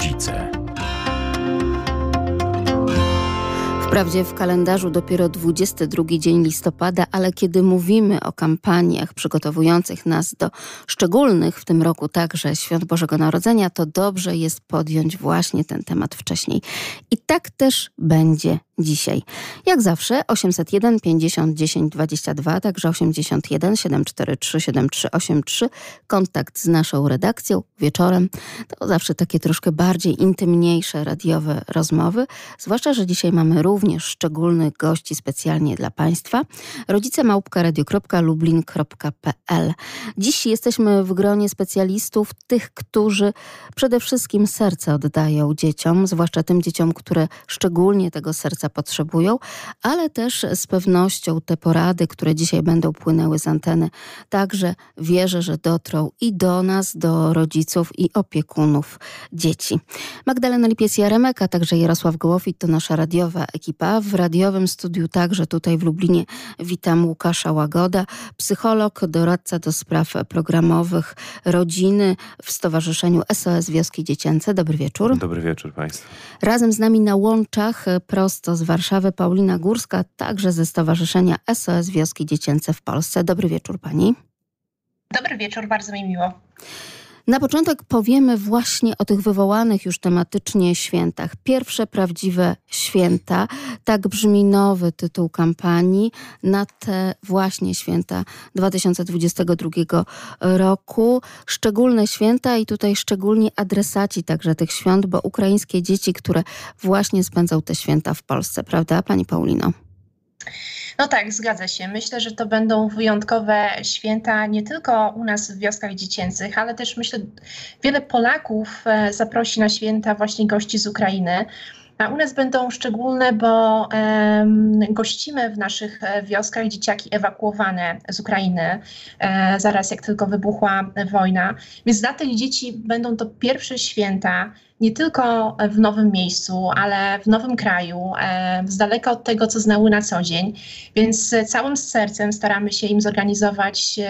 rodzice. Wprawdzie w kalendarzu dopiero 22 dzień listopada, ale kiedy mówimy o kampaniach przygotowujących nas do szczególnych w tym roku także świąt Bożego Narodzenia, to dobrze jest podjąć właśnie ten temat wcześniej. I tak też będzie dzisiaj. Jak zawsze 801 50 10 22, także 81 743 7383. Kontakt z naszą redakcją wieczorem. To zawsze takie troszkę bardziej intymniejsze radiowe rozmowy, zwłaszcza, że dzisiaj mamy również szczególnych gości specjalnie dla Państwa. Rodzice małpka radio.lublin.pl Dziś jesteśmy w gronie specjalistów, tych, którzy przede wszystkim serce oddają dzieciom, zwłaszcza tym dzieciom, które szczególnie tego serca potrzebują, ale też z pewnością te porady, które dzisiaj będą płynęły z anteny, także wierzę, że dotrą i do nas, do rodziców i opiekunów dzieci. Magdalena Lipiec-Jaremek, a także Jarosław Gołofit to nasza radiowa ekipa. W radiowym studiu także tutaj w Lublinie witam Łukasza Łagoda, psycholog, doradca do spraw programowych rodziny w Stowarzyszeniu SOS Wioski Dziecięce. Dobry wieczór. Dobry wieczór Państwu. Razem z nami na łączach prosto z Warszawy Paulina Górska, także ze Stowarzyszenia SOS Wioski Dziecięce w Polsce. Dobry wieczór pani. Dobry wieczór, bardzo mi miło. Na początek powiemy właśnie o tych wywołanych już tematycznie świętach. Pierwsze prawdziwe święta, tak brzmi nowy tytuł kampanii na te właśnie święta 2022 roku. Szczególne święta i tutaj szczególni adresaci także tych świąt, bo ukraińskie dzieci, które właśnie spędzą te święta w Polsce, prawda Pani Paulino? No tak, zgadza się. Myślę, że to będą wyjątkowe święta nie tylko u nas w wioskach dziecięcych, ale też myślę, wiele Polaków e, zaprosi na święta właśnie gości z Ukrainy. A u nas będą szczególne, bo um, gościmy w naszych e, wioskach dzieciaki ewakuowane z Ukrainy, e, zaraz jak tylko wybuchła wojna. Więc dla tych dzieci będą to pierwsze święta, nie tylko w nowym miejscu, ale w nowym kraju, e, z daleka od tego, co znały na co dzień. Więc całym sercem staramy się im zorganizować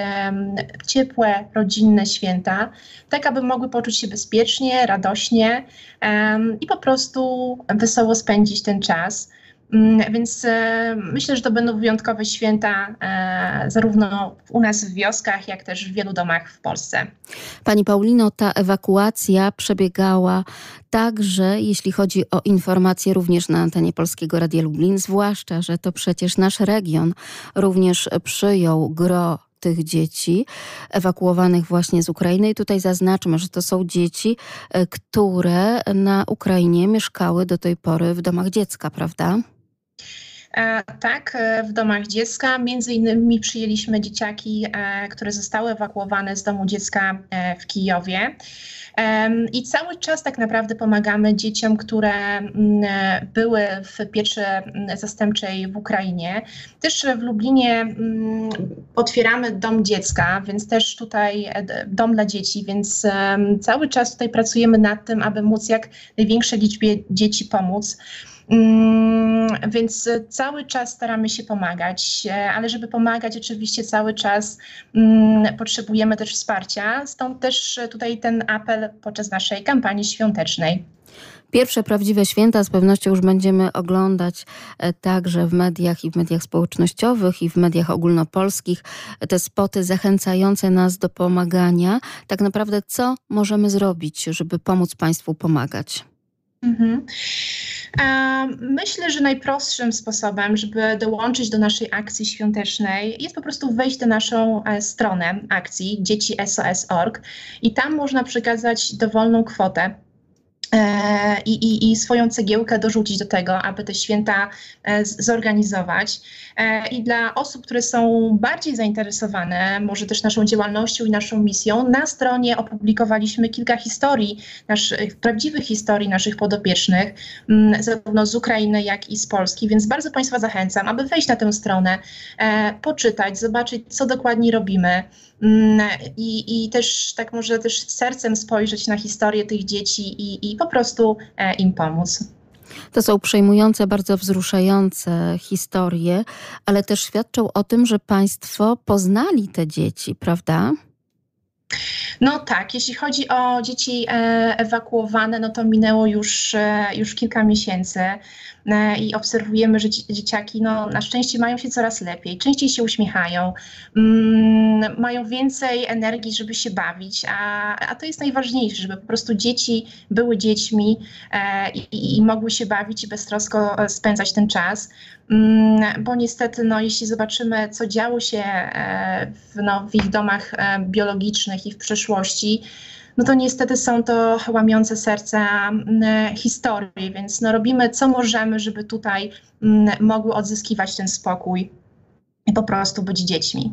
ciepłe, rodzinne święta, tak aby mogły poczuć się bezpiecznie, radośnie i po prostu wesoło spędzić ten czas. Mm, więc e, myślę, że to będą wyjątkowe święta e, zarówno u nas w wioskach, jak też w wielu domach w Polsce. Pani Paulino, ta ewakuacja przebiegała także, jeśli chodzi o informacje, również na antenie Polskiego Radia Lublin, zwłaszcza, że to przecież nasz region również przyjął gro tych dzieci ewakuowanych właśnie z Ukrainy. I tutaj zaznaczmy, że to są dzieci, e, które na Ukrainie mieszkały do tej pory w domach dziecka, prawda? E, tak, e, w domach dziecka. Między innymi przyjęliśmy dzieciaki, e, które zostały ewakuowane z domu dziecka w Kijowie. I cały czas tak naprawdę pomagamy dzieciom, które były w pieczy zastępczej w Ukrainie. Też w Lublinie otwieramy dom dziecka, więc też tutaj dom dla dzieci, więc cały czas tutaj pracujemy nad tym, aby móc jak największej liczbie dzieci pomóc. Mm, więc cały czas staramy się pomagać, e, ale żeby pomagać, oczywiście cały czas mm, potrzebujemy też wsparcia. Stąd też tutaj ten apel podczas naszej kampanii świątecznej. Pierwsze prawdziwe święta z pewnością już będziemy oglądać e, także w mediach i w mediach społecznościowych i w mediach ogólnopolskich te spoty zachęcające nas do pomagania. Tak naprawdę, co możemy zrobić, żeby pomóc Państwu pomagać? Mhm. Myślę, że najprostszym sposobem, żeby dołączyć do naszej akcji świątecznej, jest po prostu wejść na naszą e, stronę akcji dzieci SOS.org i tam można przekazać dowolną kwotę i, i, i, swoją cegiełkę dorzucić do tego, aby te święta e, zorganizować. E, I dla osób, które są bardziej zainteresowane, może też naszą działalnością i naszą misją, na stronie opublikowaliśmy kilka historii, naszych, prawdziwych historii naszych podopiecznych, zarówno z Ukrainy, jak i z Polski, więc bardzo Państwa zachęcam, aby wejść na tę stronę, poczytać, zobaczyć, co dokładnie robimy. Mm, I, I też tak może też sercem spojrzeć na historię tych dzieci i, i po prostu e, im pomóc. To są przejmujące, bardzo wzruszające historie, ale też świadczą o tym, że Państwo poznali te dzieci, prawda? No tak, jeśli chodzi o dzieci e, ewakuowane, no to minęło już, e, już kilka miesięcy i obserwujemy, że dzieciaki no, na szczęście mają się coraz lepiej, częściej się uśmiechają, mm, mają więcej energii, żeby się bawić, a, a to jest najważniejsze, żeby po prostu dzieci były dziećmi i, i mogły się bawić i beztrosko spędzać ten czas. Mm, bo niestety, no, jeśli zobaczymy, co działo się e, w, no, w ich domach e, biologicznych i w przeszłości, no to niestety są to łamiące serca mm, historii, więc no, robimy co możemy, żeby tutaj mm, mogły odzyskiwać ten spokój i po prostu być dziećmi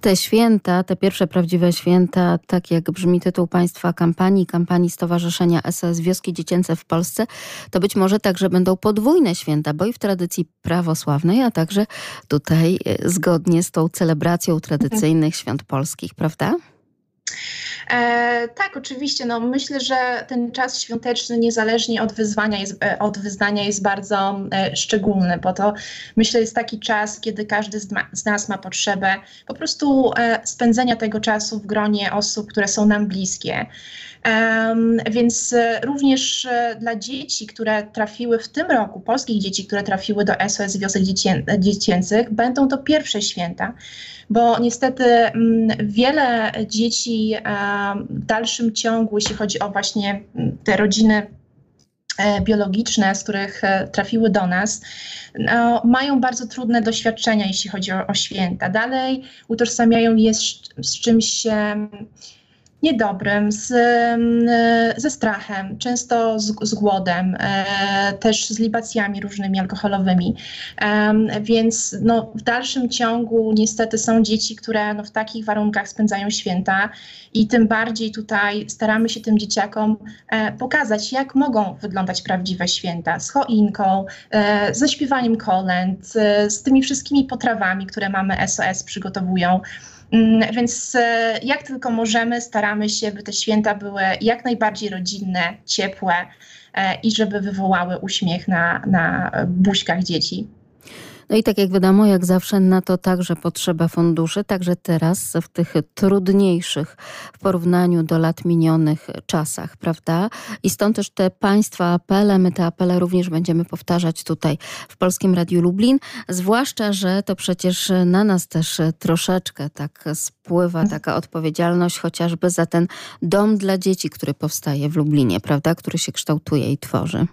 te święta, te pierwsze prawdziwe święta, tak jak brzmi tytuł Państwa kampanii, kampanii Stowarzyszenia SOS Wioski Dziecięce w Polsce, to być może także będą podwójne święta, bo i w tradycji prawosławnej, a także tutaj e, zgodnie z tą celebracją tradycyjnych świąt polskich, prawda? E, tak, oczywiście. No, myślę, że ten czas świąteczny, niezależnie od wyzwania, jest, e, od wyznania, jest bardzo e, szczególny, bo to myślę jest taki czas, kiedy każdy z, ma, z nas ma potrzebę po prostu e, spędzenia tego czasu w gronie osób, które są nam bliskie. Um, więc e, również e, dla dzieci, które trafiły w tym roku, polskich dzieci, które trafiły do SOS Wiosek Dziecię, Dziecięcych, będą to pierwsze święta, bo niestety m, mm, wiele dzieci w dalszym ciągu, jeśli chodzi o właśnie te rodziny e, biologiczne, z których trafiły do nas, no, mają bardzo trudne doświadczenia, jeśli chodzi o, o święta. Dalej utożsamiają je z, z czymś niedobrym, z, ze strachem, często z, z głodem, e, też z libacjami różnymi alkoholowymi. E, więc no, w dalszym ciągu niestety są dzieci, które no, w takich warunkach spędzają święta i tym bardziej tutaj staramy się tym dzieciakom e, pokazać, jak mogą wyglądać prawdziwe święta z choinką, e, ze śpiewaniem kolęd, e, z tymi wszystkimi potrawami, które mamy SOS przygotowują. Mm, więc e, jak tylko możemy, staramy się, by te święta były jak najbardziej rodzinne, ciepłe e, i żeby wywołały uśmiech na, na buźkach dzieci. No i tak jak wiadomo, jak zawsze na to także potrzeba funduszy, także teraz w tych trudniejszych w porównaniu do lat minionych czasach, prawda? I stąd też te państwa apele, my te apele również będziemy powtarzać tutaj w Polskim Radiu Lublin, zwłaszcza, że to przecież na nas też troszeczkę tak spływa taka odpowiedzialność chociażby za ten dom dla dzieci, który powstaje w Lublinie, prawda? Który się kształtuje i tworzy.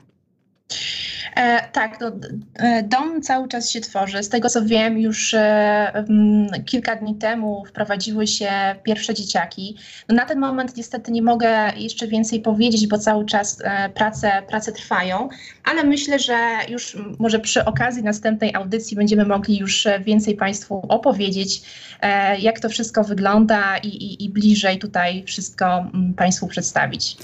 E, tak, no, e, dom cały czas się tworzy. Z tego co wiem, już e, m, kilka dni temu wprowadziły się pierwsze dzieciaki. No, na ten moment niestety nie mogę jeszcze więcej powiedzieć, bo cały czas e, prace, prace trwają, ale myślę, że już może przy okazji następnej audycji będziemy mogli już więcej Państwu opowiedzieć, e, jak to wszystko wygląda i, i, i bliżej tutaj wszystko Państwu przedstawić.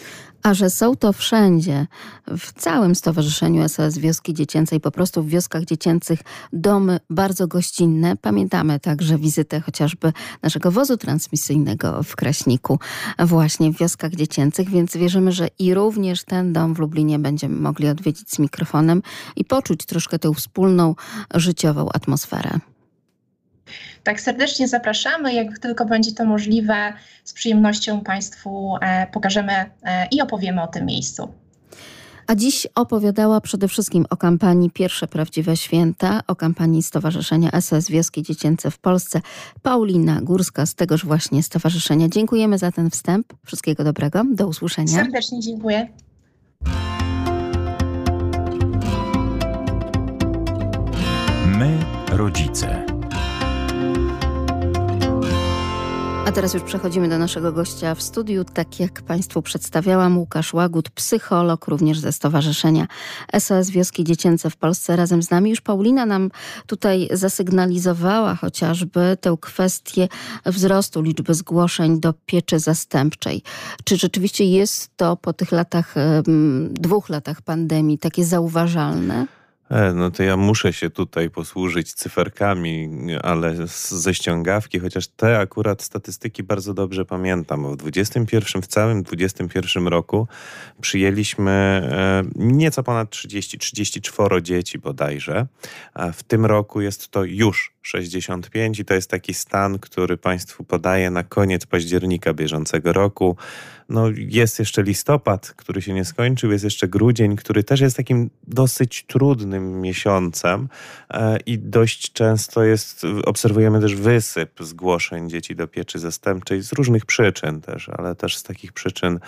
A że są to wszędzie, w całym Stowarzyszeniu SOS Wioski Dziecięcej, po prostu w wioskach dziecięcych domy bardzo gościnne. Pamiętamy także wizytę chociażby naszego wozu transmisyjnego w Kraśniku, właśnie w wioskach dziecięcych, więc wierzymy, że i również ten dom w Lublinie będziemy mogli odwiedzić z mikrofonem i poczuć troszkę tę wspólną życiową atmosferę. Tak serdecznie zapraszamy. Jak tylko będzie to możliwe, z przyjemnością Państwu e, pokażemy e, i opowiemy o tym miejscu. A dziś opowiadała przede wszystkim o kampanii Pierwsze Prawdziwe Święta, o kampanii Stowarzyszenia SOS Wioski Dziecięce w Polsce. Paulina Górska z tegoż właśnie stowarzyszenia. Dziękujemy za ten wstęp. Wszystkiego dobrego. Do usłyszenia. Serdecznie dziękuję. My, rodzice. A teraz już przechodzimy do naszego gościa w studiu. Tak jak Państwu przedstawiałam, Łukasz Łagut, psycholog, również ze Stowarzyszenia SOS Wioski Dziecięce w Polsce. Razem z nami już Paulina nam tutaj zasygnalizowała chociażby tę kwestię wzrostu liczby zgłoszeń do pieczy zastępczej. Czy rzeczywiście jest to po tych latach, dwóch latach pandemii takie zauważalne? E, no to ja muszę się tutaj posłużyć cyferkami, ale ze ściągawki, chociaż te akurat statystyki bardzo dobrze pamiętam. W 21, w całym 21 roku przyjęliśmy e, nieco ponad 30, 34 dzieci bodajże, a w tym roku jest to już 65 i to jest taki stan, który Państwu podaje na koniec października bieżącego roku. No, jest jeszcze listopad, który się nie skończył, jest jeszcze grudzień, który też jest takim dosyć trudnym miesiącem e, i dość często jest, obserwujemy też wysyp zgłoszeń dzieci do pieczy zastępczej z różnych przyczyn też, ale też z takich przyczyn,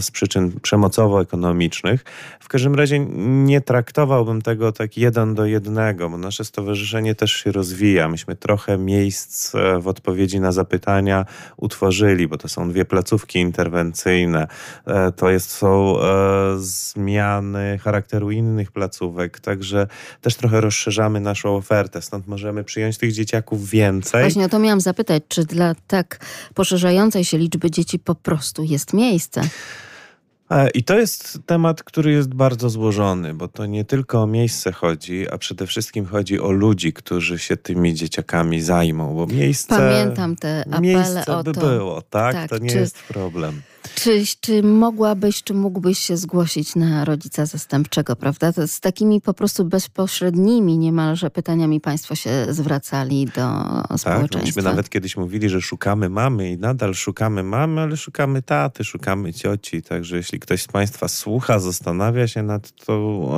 z przyczyn przemocowo-ekonomicznych. W każdym razie nie traktowałbym tego tak jeden do jednego, bo nasze stowarzyszenie też się rozwija. Myśmy trochę miejsc e, w odpowiedzi na zapytania utworzyli, bo to są dwie placówki interwencyjne. E, to jest, są e, zmiany charakteru innych placówek, także też trochę rozszerzamy naszą ofertę. Stąd możemy przyjąć tych dzieciaków więcej. Właśnie o to miałam zapytać, czy dla tak poszerzającej się liczby dzieci po prostu jest miejsce? E, I to jest temat, który jest bardzo złożony, bo to nie tylko o miejsce chodzi, a przede wszystkim chodzi o ludzi, którzy się tymi dzieciakami zajmą, bo miejsce. Pamiętam te apele miejsce o by to. było, tak? Tak, to nie czy- jest problem. Czy, czy mogłabyś, czy mógłbyś się zgłosić na rodzica zastępczego, prawda? To z takimi po prostu bezpośrednimi niemalże pytaniami Państwo się zwracali do Tak, no społeczeństwa. myśmy nawet kiedyś mówili, że szukamy mamy i nadal szukamy mamy, ale szukamy taty, szukamy cioci. Także jeśli ktoś z Państwa słucha, zastanawia się nad tą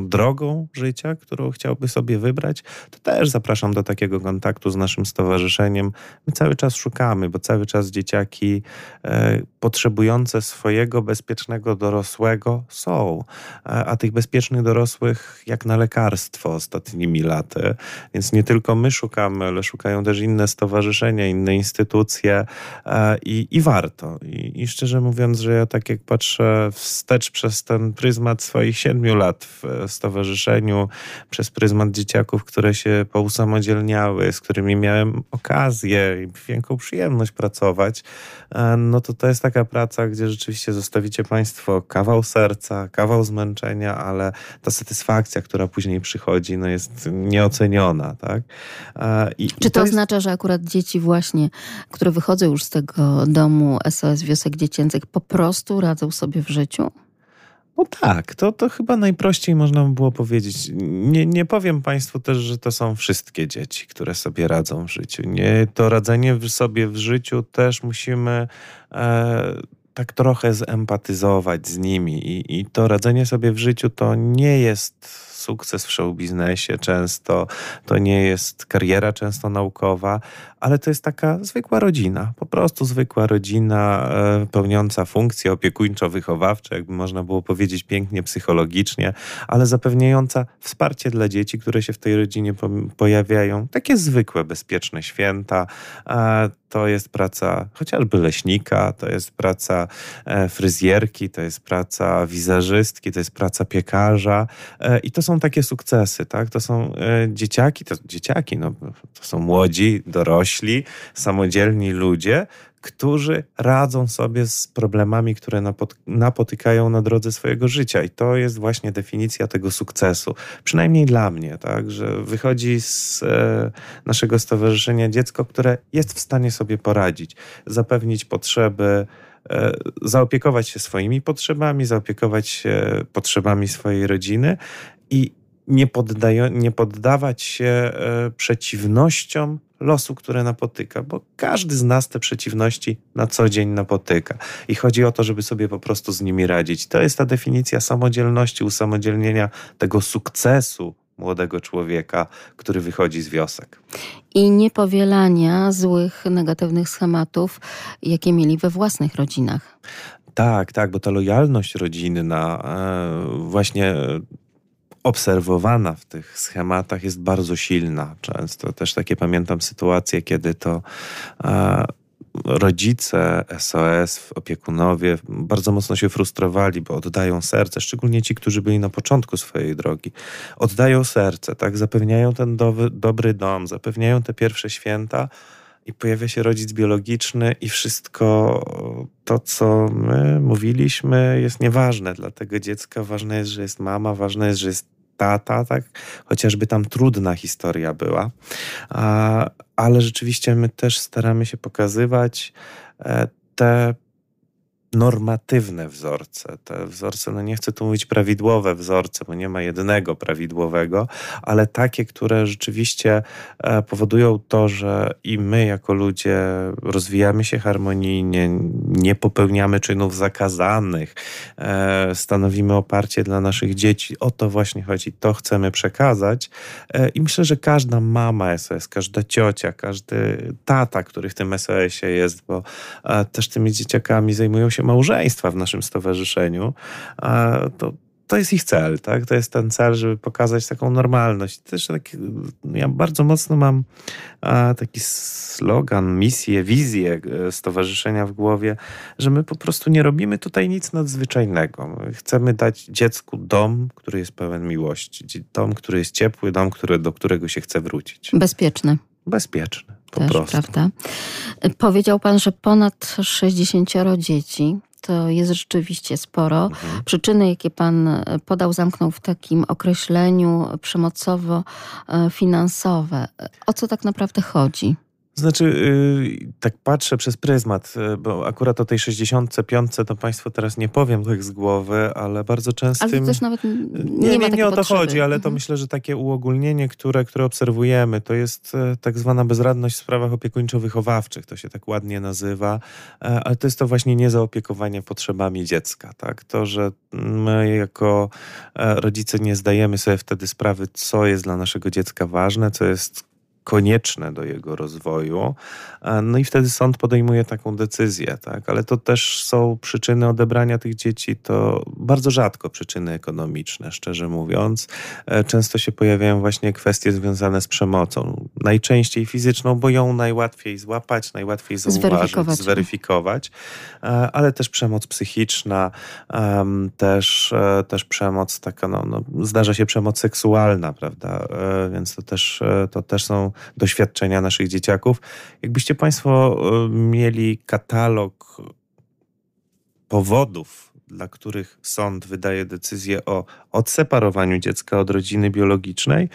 e, drogą życia, którą chciałby sobie wybrać, to też zapraszam do takiego kontaktu z naszym stowarzyszeniem. My cały czas szukamy, bo cały czas dzieciaki e, potrzebujące swojego bezpiecznego dorosłego są. A, tych bezpiecznych dorosłych jak na lekarstwo ostatnimi laty. Więc nie tylko my szukamy, ale szukają też inne stowarzyszenia, inne instytucje e, i, i warto. I, I szczerze mówiąc, że ja tak jak patrzę wstecz przez ten pryzmat swoich siedmiu lat w stowarzyszeniu, przez pryzmat dzieciaków, które się pousamodzielniały, z którymi miałem okazję i wielką przyjemność pracować, e, no to to jest taka praca, gdzie rzeczywiście zostawicie Państwo kawał serca, kawał zmęczenia, ale ta satysfakcja, która później przychodzi, no jest nieoceniona, tak? I, Czy i to, jest- oznacza, że akurat dzieci właśnie, które wychodzą już z tego domu SOS Wiosek Dziecięcych, po prostu radzą sobie w życiu? No tak, to, to chyba najprościej można by było powiedzieć. Nie, nie powiem Państwu też, że to są wszystkie dzieci, które sobie radzą w życiu. Nie, to radzenie sobie w życiu też musimy e, tak trochę zempatyzować z nimi. I, I to radzenie sobie w życiu to nie jest sukces w show biznesie często, to nie jest kariera często naukowa, ale to jest taka zwykła rodzina, po prostu zwykła rodzina e, pełniąca funkcje opiekuńczo-wychowawcze, jakby można było powiedzieć pięknie psychologicznie, ale zapewniająca wsparcie dla dzieci, które się w tej rodzinie po, pojawiają. Takie zwykłe, bezpieczne święta. E, to jest praca chociażby leśnika, to jest praca e, fryzjerki, to jest praca wizerzystki, to jest praca piekarza i to są takie sukcesy, tak? To są e, dzieciaki, to dzieciaki, no, to są młodzi, dorośli, samodzielni ludzie, którzy radzą sobie z problemami, które napot- napotykają na drodze swojego życia. I to jest właśnie definicja tego sukcesu. Przynajmniej dla mnie, tak, że wychodzi z e, naszego stowarzyszenia dziecko, które jest w stanie sobie poradzić, zapewnić potrzeby, e, zaopiekować się swoimi potrzebami, zaopiekować się potrzebami swojej rodziny i nie, nie poddawać się e, przeciwnościom losu, które napotyka, bo każdy z nas te przeciwności na co dzień napotyka. I chodzi o to, żeby sobie po prostu z nimi radzić. To jest ta definicja samodzielności, usamodzielnienia tego sukcesu młodego człowieka, który wychodzi z wiosek. I niepowielania złych, negatywnych schematów, jakie mieli we własnych rodzinach. Tak, tak, bo ta lojalność rodzinna e, właśnie obserwowana w tych schematach jest bardzo silna. Często też takie pamiętam sytuacje, kiedy to e, rodzice SOS, opiekunowie bardzo mocno się frustrowali, bo oddają serce, szczególnie ci, którzy byli na początku swojej drogi. Oddają serce, tak, zapewniają ten dobry dom, zapewniają te pierwsze święta i pojawia się rodzic biologiczny i wszystko to, co my mówiliśmy, jest nieważne dla tego dziecka. Ważne jest, że jest mama, ważne jest, że jest tata, tak? Chociażby tam trudna historia była. Ale rzeczywiście my też staramy się pokazywać e, te normatywne wzorce. Te wzorce, no nie chcę tu mówić prawidłowe wzorce, bo nie ma jednego prawidłowego, ale takie, które rzeczywiście e, powodują to, że i my jako ludzie rozwijamy się harmonijnie, nie popełniamy czynów zakazanych, e, stanowimy oparcie dla naszych dzieci. O to właśnie chodzi, to chcemy przekazać. E, I myślę, że każda mama SOS, każda ciocia, każdy tata, który w tym SOS-ie jest, bo też tymi dzieciakami zajmują się małżeństwa w naszym stowarzyszeniu, to, to jest ich cel, tak? To jest ten cel, żeby pokazać taką normalność. Też tak, ja bardzo mocno mam taki slogan, misję, wizję e, stowarzyszenia w głowie, że my po prostu nie robimy tutaj nic nadzwyczajnego. My chcemy dać dziecku dom, który jest pełen miłości, dom, który jest ciepły, dom, który, do którego się chce wrócić. Bezpieczny. Bezpieczny, Też, prostu. Prawda? Powiedział pan, że ponad 60 dzieci to jest rzeczywiście sporo. Mhm. Przyczyny, jakie pan e, podał, zamknął w takim określeniu przemocowo-finansowe. O co tak naprawdę chodzi? Znaczy, yy, tak patrzę przez pryzmat, yy, bo akurat o tej 65 to Państwu teraz nie powiem tak z głowy, ale bardzo często. Ale to też nawet nie, nie, nie, nie o to potrzeby. chodzi, ale to mhm. myślę, że takie uogólnienie, które, które obserwujemy, to jest e, tak zwana bezradność w sprawach opiekuńczo-wychowawczych, to się tak ładnie nazywa, e, ale to jest to właśnie niezaopiekowanie potrzebami dziecka. Tak? To, że my jako e, rodzice nie zdajemy sobie wtedy sprawy, co jest dla naszego dziecka ważne, co jest konieczne do jego rozwoju. E, no i wtedy sąd podejmuje taką decyzję, tak? Ale to też są przyczyny odebrania tych dzieci, to bardzo rzadko przyczyny ekonomiczne, szczerze mówiąc. E, często się pojawiają właśnie kwestie związane z przemocą. Najczęściej fizyczną, bo ją najłatwiej złapać, najłatwiej zauważyć, zweryfikować, zweryfikować e, ale też przemoc psychiczna, też, też przemoc taka, no, no, zdarza się przemoc seksualna, prawda? Więc to też, to też są doświadczenia naszych dzieciaków. Jakbyście Państwo e, mieli katalog powodów, dla których sąd wydaje decyzję o odseparowaniu dziecka od rodziny biologicznej,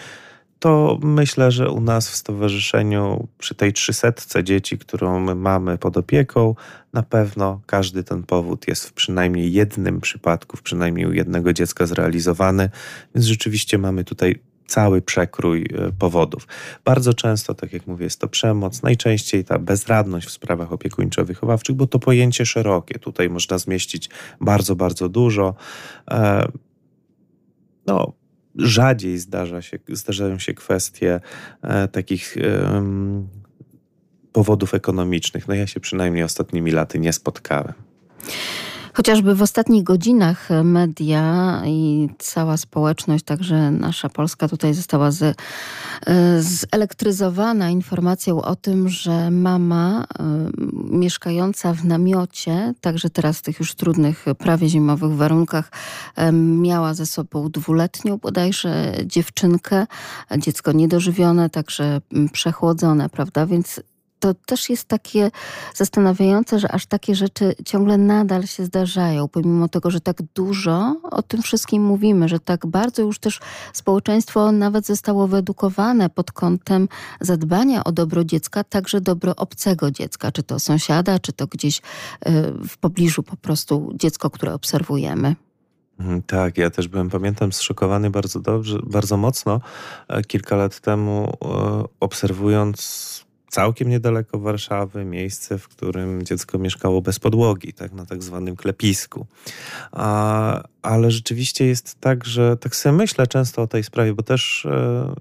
to myślę, że u nas w stowarzyszeniu przy tej trzysetce dzieci, którą my mamy pod opieką, na pewno każdy ten powód jest w przynajmniej jednym przypadku, w przynajmniej u jednego dziecka zrealizowany, więc rzeczywiście mamy tutaj cały przekrój e, powodów. Bardzo często, tak jak mówię, jest to przemoc, najczęściej ta bezradność w sprawach opiekuńczo-wychowawczych, bo to pojęcie szerokie. Tutaj można zmieścić bardzo, bardzo dużo. E, no, rzadziej zdarza się, zdarzają się kwestie e, takich powodów ekonomicznych. No ja się przynajmniej ostatnimi laty nie spotkałem. Chociażby w ostatnich godzinach media i cała społeczność, także nasza Polska tutaj została z, e, zelektryzowana informacją o tym, że mama y, mieszkająca w namiocie, także teraz w tych już trudnych, prawie zimowych warunkach, miała ze sobą dwuletnią bodajże dziewczynkę, dziecko niedożywione, także przechłodzone, prawda? Więc to też jest takie zastanawiające, że aż takie rzeczy ciągle nadal się zdarzają, pomimo tego, że tak dużo o tym wszystkim mówimy, że tak bardzo już też społeczeństwo nawet zostało wyedukowane pod kątem zadbania o dobro dziecka, także dobro obcego dziecka, czy to sąsiada, czy to gdzieś y, w pobliżu po prostu dziecko, które obserwujemy. Mhm, tak, ja też byłem, pamiętam, zszokowany bardzo dobrze, bardzo mocno e, kilka lat temu, e, obserwując całkiem niedaleko Warszawy, miejsce, w którym dziecko mieszkało bez podłogi, tak, na tak zwanym klepisku. A, ale rzeczywiście jest tak, że tak sobie myślę często o tej sprawie, bo też e,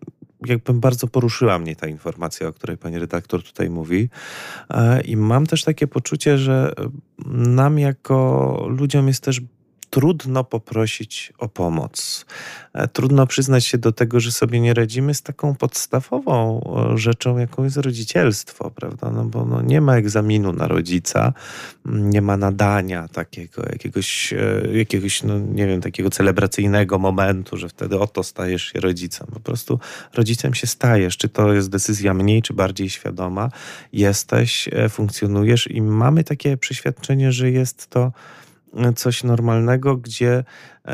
jakbym bardzo poruszyła mnie ta informacja, o której pani redaktor tutaj mówi. E, I mam też takie poczucie, że nam jako ludziom jest też trudno poprosić o pomoc. E, trudno przyznać się do tego, że sobie nie radzimy z taką podstawową e, rzeczą, jaką jest rodzicielstwo, prawda? No bo no nie ma egzaminu na rodzica, nie ma nadania takiego, jakiegoś, e, jakiegoś no nie wiem, takiego celebracyjnego momentu, że wtedy oto stajesz się rodzicem. Po prostu rodzicem się stajesz. Czy to jest decyzja mniej, czy bardziej świadoma, jesteś, funkcjonujesz i mamy takie przeświadczenie, że jest to coś normalnego, gdzie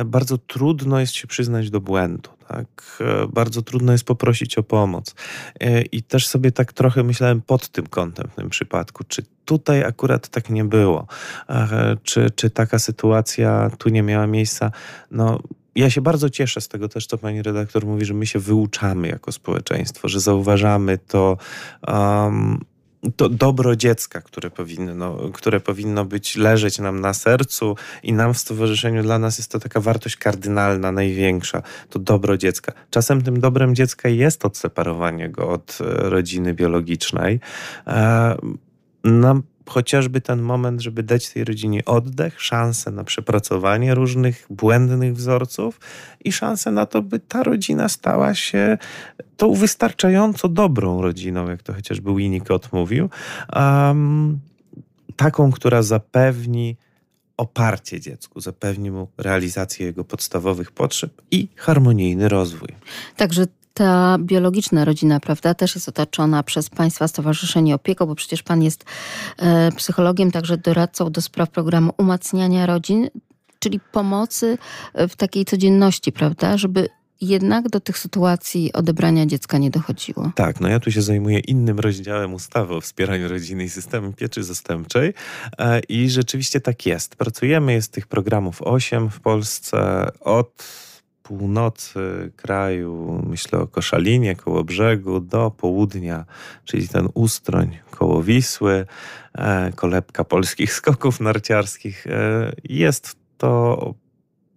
bardzo trudno jest się przyznać do błędu. Tak, bardzo trudno jest poprosić o pomoc. I też sobie tak trochę myślałem pod tym kątem w tym przypadku, czy tutaj akurat tak nie było, czy, czy taka sytuacja tu nie miała miejsca. No, ja się bardzo cieszę z tego też, co pani redaktor mówi, że my się wyuczamy jako społeczeństwo, że zauważamy to. Um, to dobro dziecka, które powinno, które powinno być leżeć nam na sercu i nam w stowarzyszeniu dla nas jest to taka wartość kardynalna, największa, to dobro dziecka. Czasem tym dobrem dziecka jest odseparowanie go od e, rodziny biologicznej. E, nam chociażby ten moment, żeby dać tej rodzinie oddech, szansę na przepracowanie różnych błędnych wzorców i szansę na to, by ta rodzina stała się tą wystarczająco dobrą rodziną, jak to chociażby Winnicott mówił, um, taką, która zapewni oparcie dziecku, zapewni mu realizację jego podstawowych potrzeb i harmonijny rozwój. Także ta biologiczna rodzina, prawda, też jest otaczona przez Państwa Stowarzyszenie Opieką, bo przecież Pan jest e, psychologiem, także doradcą do spraw programu umacniania rodzin, czyli pomocy w takiej codzienności, prawda, żeby jednak do tych sytuacji odebrania dziecka nie dochodziło. Tak, no ja tu się zajmuję innym rozdziałem ustawy o wspieraniu rodziny i systemem pieczy zastępczej e, i rzeczywiście tak jest. Pracujemy, jest tych programów 8 w Polsce od północy kraju, myślę o Koszalinie, koło brzegu, do południa, czyli ten ustroń koło Wisły, e, kolebka polskich skoków narciarskich. E, jest to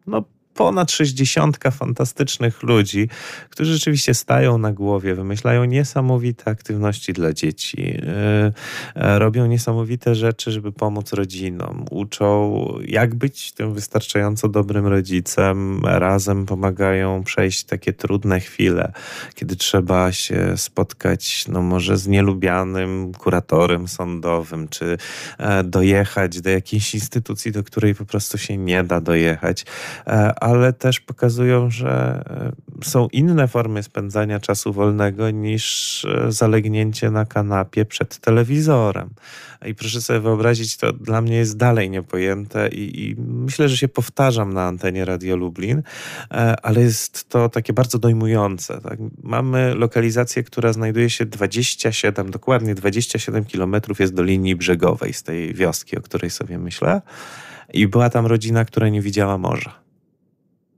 no, ponad 60 fantastycznych ludzi, którzy rzeczywiście stają na głowie, wymyślają niesamowite aktywności dla dzieci, e, e, robią niesamowite rzeczy, żeby pomóc rodzinom, uczą, jak być tym wystarczająco dobrym rodzicem, razem pomagają przejść takie trudne chwile, kiedy trzeba się spotkać, no może z nielubianym kuratorem sądowym, czy e, dojechać do jakiejś instytucji, do której po prostu się nie da dojechać ale też pokazują, że e, są inne formy spędzania czasu wolnego niż e, zalegnięcie na kanapie przed telewizorem. I proszę sobie wyobrazić, to dla mnie jest dalej niepojęte i, i myślę, że się powtarzam na antenie Radio Lublin, e, ale jest to takie bardzo dojmujące. Tak? Mamy lokalizację, która znajduje się 27, dokładnie 27 kilometrów jest do linii brzegowej z tej wioski, o której sobie myślę. I była tam rodzina, która nie widziała morza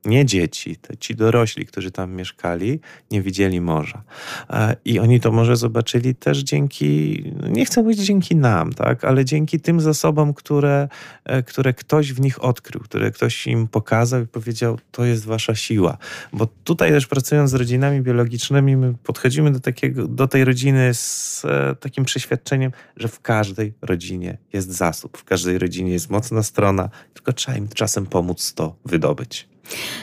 nie dzieci, ci dorośli, którzy tam mieszkali, nie widzieli morza. E, I oni to morze zobaczyli też dzięki, nie chcę powiedzieć dzięki nam, tak, ale dzięki tym zasobom, które, e, które ktoś w nich odkrył, które ktoś im pokazał i powiedział, to jest wasza siła. Bo tutaj też pracując z rodzinami biologicznymi, my podchodzimy do, takiego, do tej rodziny z e, takim przeświadczeniem, że w każdej rodzinie jest zasób, w każdej rodzinie jest mocna strona, tylko trzeba im czasem pomóc to wydobyć.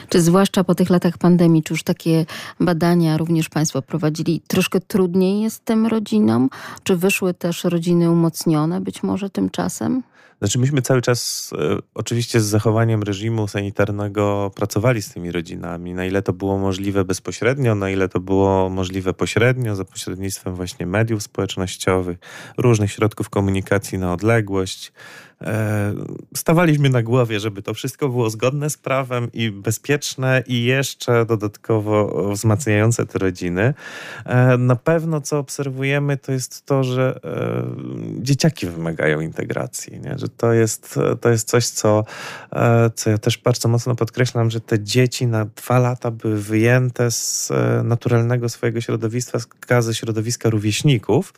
Czy zwłaszcza po tych latach pandemii, czy już takie badania również Państwo prowadzili, troszkę trudniej jest tym rodzinom? Czy wyszły też rodziny umocnione być może tymczasem? Znaczy, myśmy cały czas, e, oczywiście z zachowaniem reżimu sanitarnego, pracowali z tymi rodzinami. Na ile to było możliwe bezpośrednio, na ile to było możliwe pośrednio, za pośrednictwem właśnie mediów społecznościowych, różnych środków komunikacji na odległość. E, stawaliśmy na głowie, żeby to wszystko było zgodne z prawem i bezpieczne i jeszcze dodatkowo wzmacniające te rodziny. E, na pewno co obserwujemy to jest to, że e, dzieciaki wymagają integracji, nie? że to jest, to jest coś, co, co ja też bardzo mocno podkreślam, że te dzieci na dwa lata były wyjęte z naturalnego swojego środowiska, ze środowiska rówieśników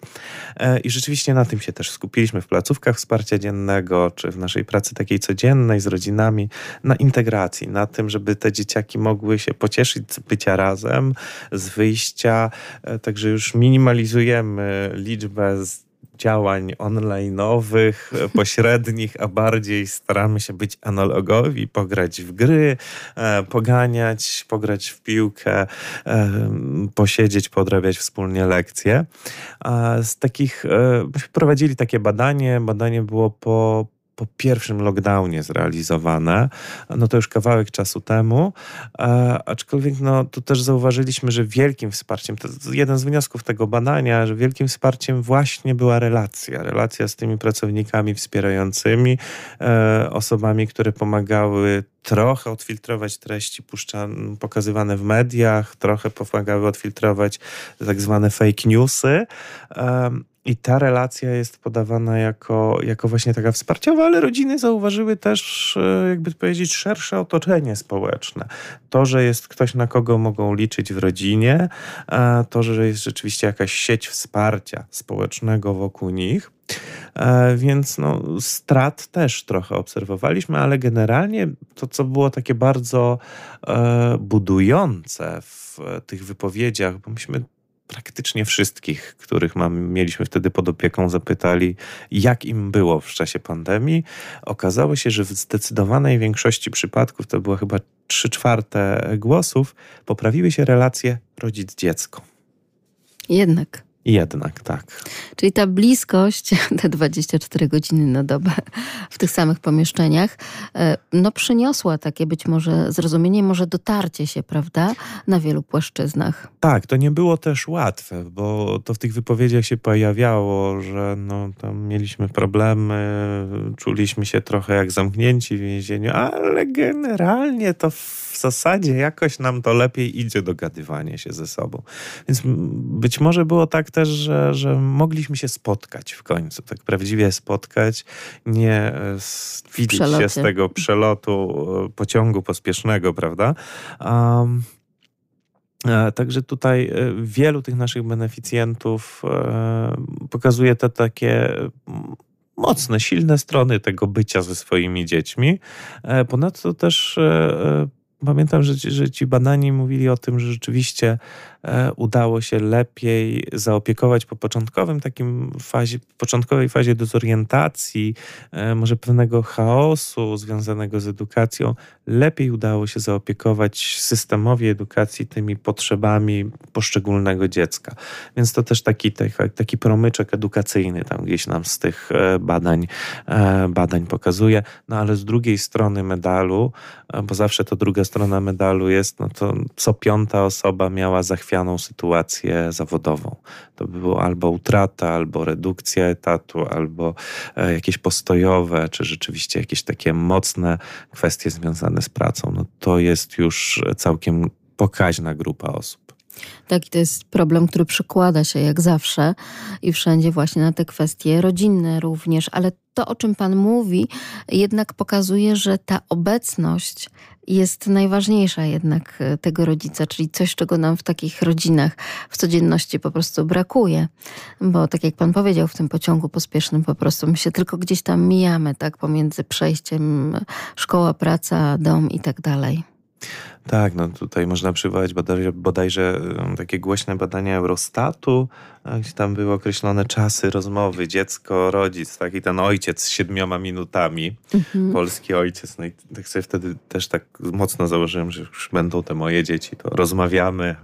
i rzeczywiście na tym się też skupiliśmy w placówkach wsparcia dziennego, czy w naszej pracy takiej codziennej z rodzinami, na integracji, na tym, żeby te dzieciaki mogły się pocieszyć z bycia razem, z wyjścia. E, także już minimalizujemy liczbę działań online'owych, e, pośrednich, a bardziej staramy się być analogowi, pograć w gry, e, poganiać, pograć w piłkę, posiedzieć, podrabiać wspólnie lekcje. Z takich, prowadzili takie badanie, badanie było po po pierwszym lockdownie zrealizowane. No to już kawałek czasu temu, e, aczkolwiek no, tu też zauważyliśmy, że wielkim wsparciem, to jeden z wniosków tego badania, że wielkim wsparciem właśnie była relacja. Relacja z tymi pracownikami wspierającymi, e, osobami, które pomagały trochę odfiltrować treści puszczane, pokazywane w mediach, trochę pomagały odfiltrować tak zwane fake newsy. I ta relacja jest podawana jako, jako właśnie taka wsparciowa, ale rodziny zauważyły też, e, jakby powiedzieć, szersze otoczenie społeczne. To, że jest ktoś, na kogo mogą liczyć w rodzinie, to, że jest rzeczywiście jakaś sieć wsparcia społecznego wokół nich. E, więc no, strat też trochę obserwowaliśmy, ale generalnie to, co było takie bardzo e, budujące w tych wypowiedziach, bo myśmy praktycznie wszystkich, których mam, mieliśmy wtedy pod opieką, zapytali, jak im było w czasie pandemii. Okazało się, że w zdecydowanej większości przypadków, to było chyba 3 czwarte głosów, poprawiły się relacje rodzic-dziecko. Jednak. Jednak, tak. Czyli ta bliskość, te 24 godziny na dobę w tych samych pomieszczeniach, e, no przyniosła takie być może zrozumienie, może dotarcie się, prawda, na wielu płaszczyznach. Tak, to nie było też łatwe, bo to w tych wypowiedziach się pojawiało, że no, tam mieliśmy problemy, czuliśmy się trochę jak zamknięci w więzieniu, ale generalnie to zasadzie jakoś nam to lepiej idzie dogadywanie się ze sobą. Więc być może było tak też, że, że mogliśmy się spotkać w końcu, tak prawdziwie spotkać, nie widzieć się z tego przelotu e, pociągu pospiesznego, prawda? Um, Także tutaj e, wielu tych naszych beneficjentów pokazuje te takie mocne, silne strony tego bycia ze swoimi dziećmi. Ponadto też pamiętam, że, że ci badani mówili o tym, że rzeczywiście udało się lepiej zaopiekować po początkowym takim fazie, początkowej fazie dezorientacji, e, może pewnego chaosu związanego z edukacją, lepiej udało się zaopiekować systemowi edukacji tymi potrzebami poszczególnego dziecka. Więc to też taki, taki promyczek edukacyjny tam gdzieś nam z tych e, badań, badań pokazuje. No ale z drugiej strony medalu, bo zawsze to druga strona medalu jest, no to co piąta osoba miała zachwianie zachwianą sytuację zawodową. To by było albo utrata, albo redukcja etatu, albo e, jakieś postojowe, czy rzeczywiście jakieś takie mocne kwestie związane z pracą. No to jest już całkiem pokaźna grupa osób. Tak, i to jest problem, który przekłada się jak zawsze i wszędzie właśnie na te kwestie rodzinne również, ale to, o czym Pan mówi, jednak pokazuje, że ta obecność jest najważniejsza jednak e, tego rodzica, czyli coś, czego nam w takich rodzinach w codzienności po prostu brakuje. Bo tak jak pan powiedział, w tym pociągu pospiesznym po prostu my się tylko gdzieś tam mijamy, tak, pomiędzy przejściem szkoła, praca, dom i tak dalej. Tak, no tutaj można przywołać bodajże, bodajże takie głośne badania Eurostatu, gdzie tam były określone czasy rozmowy dziecko, rodzic, tak i ten ojciec z siedmioma minutami, mhm. polski ojciec. No i tak sobie wtedy też tak mocno założyłem, że już będą te moje dzieci, to rozmawiamy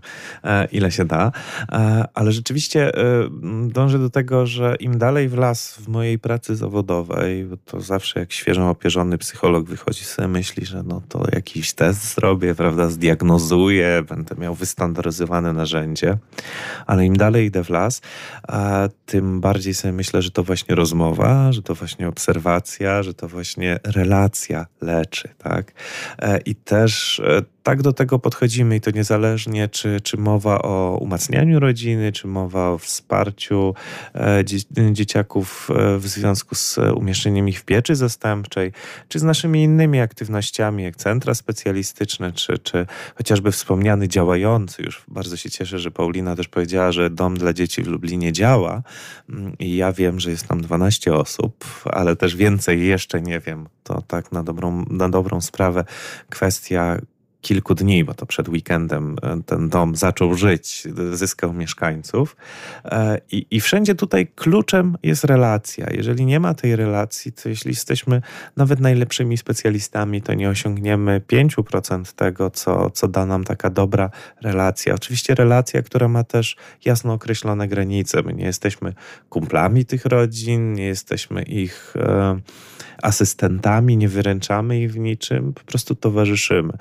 e, ile się da. E, ale rzeczywiście e, dążę do tego, że im dalej w las w mojej pracy zawodowej, bo to zawsze jak świeżo opierzony psycholog wychodzi sobie myśli, że no to jakiś test zrobię, prawda, zdiagnozuję, będę miał wystandaryzowane narzędzie, ale im dalej idę w las, tym bardziej sobie myślę, że to właśnie rozmowa, że to właśnie obserwacja, że to właśnie relacja leczy, tak? E, I też e, tak do tego podchodzimy i to niezależnie, czy, czy mowa o umacnianiu rodziny, czy mowa o wsparciu e, dzieciaków e, w związku z umieszczeniem ich w pieczy zastępczej, czy z naszymi innymi aktywnościami, jak centra specjalistyczne, czy, czy chociażby wspomniany działający. Już bardzo się cieszę, że Paulina też powiedziała, że dom dla dzieci w Lublinie działa mm, i ja wiem, że jest tam 12 osób, ale też więcej jeszcze nie wiem. To tak na dobrą, na dobrą sprawę kwestia kilku dni, bo to przed weekendem e, ten dom zaczął żyć, zyskał mieszkańców. E, I, I wszędzie tutaj kluczem jest relacja. Jeżeli nie ma tej relacji, to jeśli jesteśmy nawet najlepszymi specjalistami, to nie osiągniemy 5% tego, co, co da nam taka dobra relacja. Oczywiście relacja, która ma też jasno określone granice. My nie jesteśmy kumplami tych rodzin, nie jesteśmy ich e, asystentami, nie wyręczamy ich w niczym, po prostu towarzyszymy.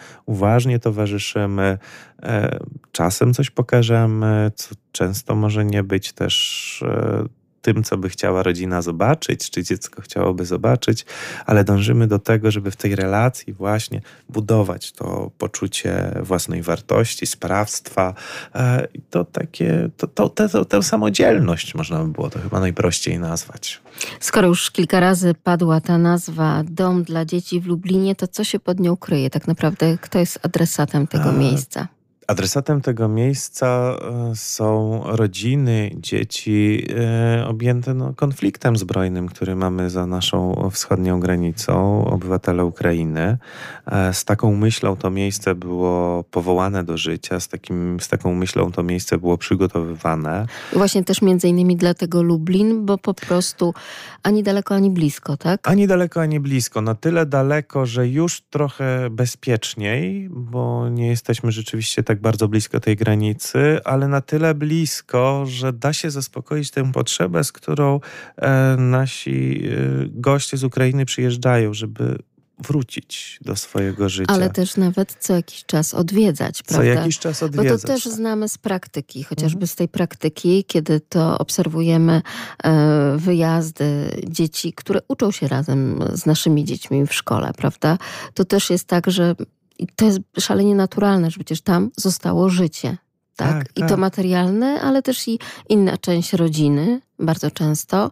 Uważnie towarzyszymy, e, czasem coś pokażemy, co często może nie być też e, tym, co by chciała rodzina zobaczyć, czy dziecko chciałoby zobaczyć, ale dążymy do tego, żeby w tej relacji właśnie budować to poczucie własnej wartości, sprawstwa e, i to takie, to, to, to, tę samodzielność można by było to chyba najprościej nazwać. Skoro już kilka razy padła ta nazwa Dom dla dzieci w Lublinie, to co się pod nią kryje? Tak naprawdę kto jest adresatem tego A... miejsca? Adresatem tego miejsca e, są rodziny, dzieci e, objęte no, konfliktem zbrojnym, który mamy za naszą wschodnią granicą, obywatele Ukrainy. E, z taką myślą to miejsce było powołane do życia, z, takim, z taką myślą to miejsce było przygotowywane. I właśnie też między innymi dlatego Lublin, bo po prostu ani daleko, ani blisko, tak? Ani daleko, ani blisko. Na tyle daleko, że już trochę bezpieczniej, bo nie jesteśmy rzeczywiście tak tak bardzo blisko tej granicy, ale na tyle blisko, że da się zaspokoić tę potrzebę, z którą e, nasi e, goście z Ukrainy przyjeżdżają, żeby wrócić do swojego życia. Ale też nawet co jakiś czas odwiedzać, prawda? Co jakiś czas odwiedzać. Bo to też znamy z praktyki, chociażby mhm. z tej praktyki, kiedy to obserwujemy e, wyjazdy dzieci, które uczą się razem z naszymi dziećmi w szkole, prawda? To też jest tak, że i to jest szalenie naturalne, że przecież tam zostało życie. Tak? tak I tak. to materialne, ale też i inna część rodziny, bardzo często.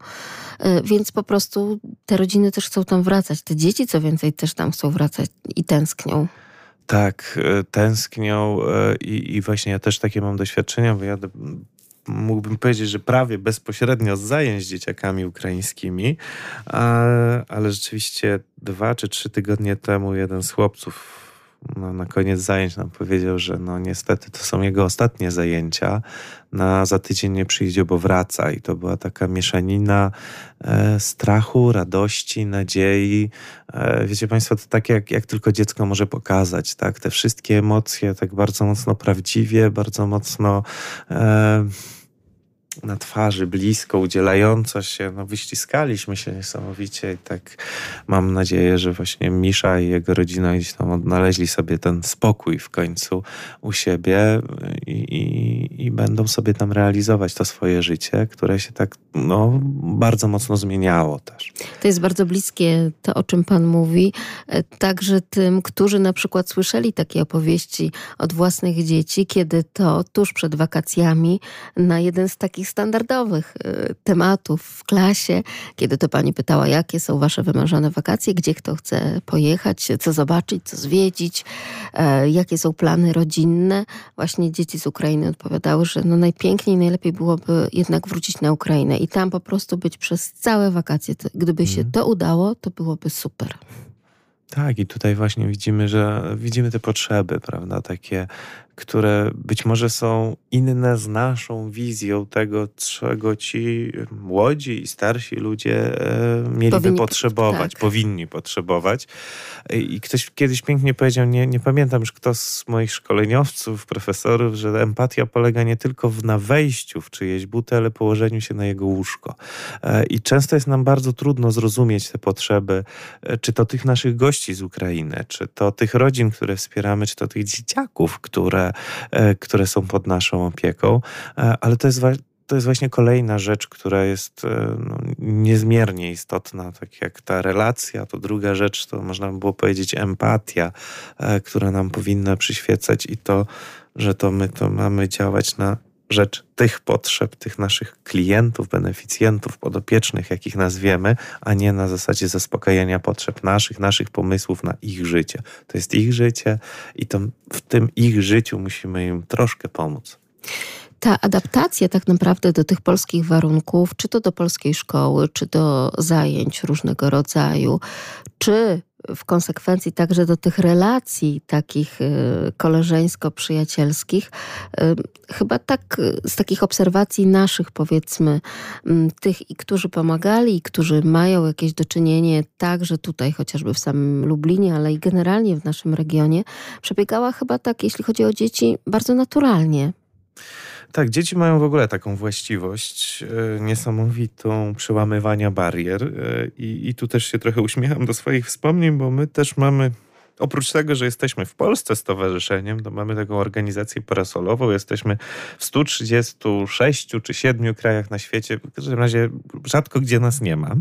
E, więc po prostu te rodziny też chcą tam wracać. Te dzieci, co więcej, też tam chcą wracać i tęsknią. Tak, e, tęsknią e, i, i właśnie ja też takie mam doświadczenia, bo ja mógłbym powiedzieć, że prawie bezpośrednio z zajęć z dzieciakami ukraińskimi, ale rzeczywiście dwa czy trzy tygodnie temu jeden z chłopców no, na koniec zajęć nam powiedział, że no niestety to są jego ostatnie zajęcia. Na za tydzień nie przyjdzie, bo wraca. I to była taka mieszanina e, strachu, radości, nadziei. E, wiecie Państwo, to tak jak, jak tylko dziecko może pokazać, tak? Te wszystkie emocje tak bardzo mocno prawdziwie, bardzo mocno. E, na twarzy, blisko, udzielająco się, no wyściskaliśmy się niesamowicie i tak mam nadzieję, że właśnie Misza i jego rodzina gdzieś tam odnaleźli sobie ten spokój w końcu u siebie i, i, i będą sobie tam realizować to swoje życie, które się tak no, bardzo mocno zmieniało też. To jest bardzo bliskie to, o czym Pan mówi, e, także tym, którzy na przykład słyszeli takie opowieści od własnych dzieci, kiedy to tuż przed wakacjami na jeden z takich takich standardowych y, tematów w klasie, kiedy to pani pytała, jakie są wasze wymarzone wakacje, gdzie kto chce pojechać, co zobaczyć, co zwiedzić, e, jakie są plany rodzinne. Właśnie dzieci z Ukrainy odpowiadały, że no najpiękniej, najlepiej byłoby jednak wrócić na Ukrainę i tam po prostu być przez całe wakacje. Gdyby się mhm. to udało, to byłoby super. Tak, i tutaj właśnie widzimy, że widzimy te potrzeby, prawda? Takie które być może są inne z naszą wizją tego, czego ci młodzi i starsi ludzie e, mieliby powinni, potrzebować, tak. powinni potrzebować. I ktoś kiedyś pięknie powiedział, nie, nie pamiętam już kto z moich szkoleniowców, profesorów, że empatia polega nie tylko w, na wejściu w czyjeś buty, ale położeniu się na jego łóżko. E, I często jest nam bardzo trudno zrozumieć te potrzeby, e, czy to tych naszych gości z Ukrainy, czy to tych rodzin, które wspieramy, czy to tych dzieciaków, które E, które są pod naszą opieką, e, ale to jest to jest właśnie kolejna rzecz, która jest e, no, niezmiernie istotna, tak jak ta relacja. To druga rzecz, to można by było powiedzieć empatia, która nam powinna przyświecać i to, że to my to mamy działać na rzecz tych potrzeb, tych naszych klientów, beneficjentów, podopiecznych, jakich nazwiemy, a nie na zasadzie zaspokajania potrzeb naszych, naszych pomysłów na ich życie. To jest ich życie i to w tym ich życiu musimy im troszkę pomóc ta adaptacja tak naprawdę do tych polskich warunków, czy to do polskiej szkoły, czy do zajęć różnego rodzaju, czy w konsekwencji także do tych relacji takich y, koleżeńsko-przyjacielskich, y, chyba tak z takich obserwacji naszych, powiedzmy, mm, tych, którzy pomagali, i którzy mają jakieś doczynienie także tutaj, chociażby w samym Lublinie, ale i generalnie w naszym regionie, przebiegała chyba tak, jeśli chodzi o dzieci, bardzo naturalnie. Tak, dzieci mają w ogóle taką właściwość e, niesamowitą przełamywania barier e, i, i tu też się trochę uśmiecham do swoich wspomnień, bo my też mamy Oprócz tego, że jesteśmy w Polsce stowarzyszeniem, to mamy taką organizację parasolową. Jesteśmy w 136 czy 7 krajach na świecie. W każdym razie rzadko gdzie nas nie ma.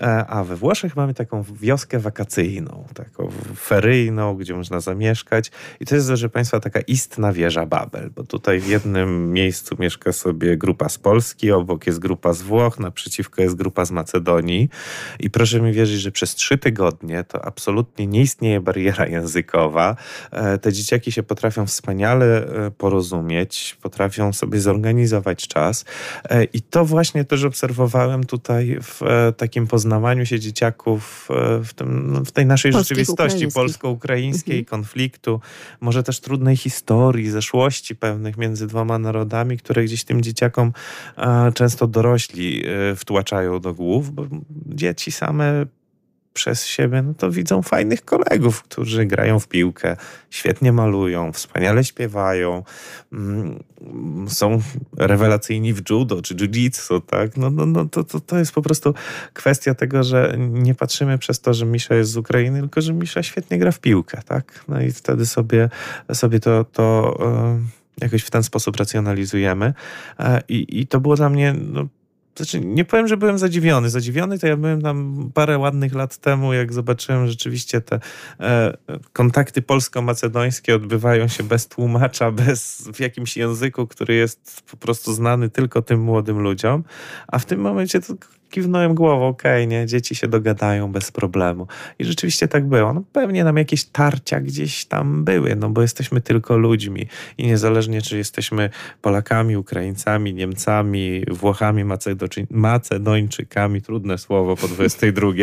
E, a we Włoszech mamy taką wioskę wakacyjną, taką feryjną, gdzie można zamieszkać. I to jest, proszę Państwa, taka istna wieża Babel, bo tutaj w jednym miejscu mieszka sobie grupa z Polski, obok jest grupa z Włoch, naprzeciwko jest grupa z Macedonii. I proszę mi wierzyć, że przez trzy tygodnie to absolutnie nie istnieje bariera bariera językowa. E, te dzieciaki się potrafią wspaniale e, porozumieć, potrafią sobie zorganizować czas. E, I to właśnie też obserwowałem tutaj w takim poznawaniu się dzieciaków w, tym, no, w tej naszej Polskich, rzeczywistości polsko-ukraińskiej, mhm. konfliktu, może też trudnej historii, zeszłości pewnych między dwoma narodami, które gdzieś tym dzieciakom często dorośli wtłaczają do głów, bo dzieci same przez siebie, no to widzą fajnych kolegów, którzy grają w piłkę, świetnie malują, wspaniale śpiewają, mm, są rewelacyjni w judo czy jiu-jitsu, tak? No, no, no to, to, to jest po prostu kwestia tego, że nie patrzymy przez to, że Misza jest z Ukrainy, tylko że Misza świetnie gra w piłkę, tak? No i wtedy sobie, sobie to, to e, jakoś w ten sposób racjonalizujemy. E, I, i to było dla mnie no, znaczy, nie powiem, że byłem zadziwiony. Zadziwiony to ja byłem tam parę ładnych lat temu, jak zobaczyłem rzeczywiście te e, kontakty polsko-macedońskie odbywają się bez tłumacza, bez w jakimś języku, który jest po prostu znany tylko tym młodym ludziom. A w tym momencie to kiwnąłem głową, okej, okay, nie, dzieci się dogadają bez problemu. I rzeczywiście tak było. No, pewnie nam jakieś tarcia gdzieś tam były, no bo jesteśmy tylko ludźmi i niezależnie czy jesteśmy Polakami, Ukraińcami, Niemcami, Włochami, Macedończykami, trudne słowo po 22,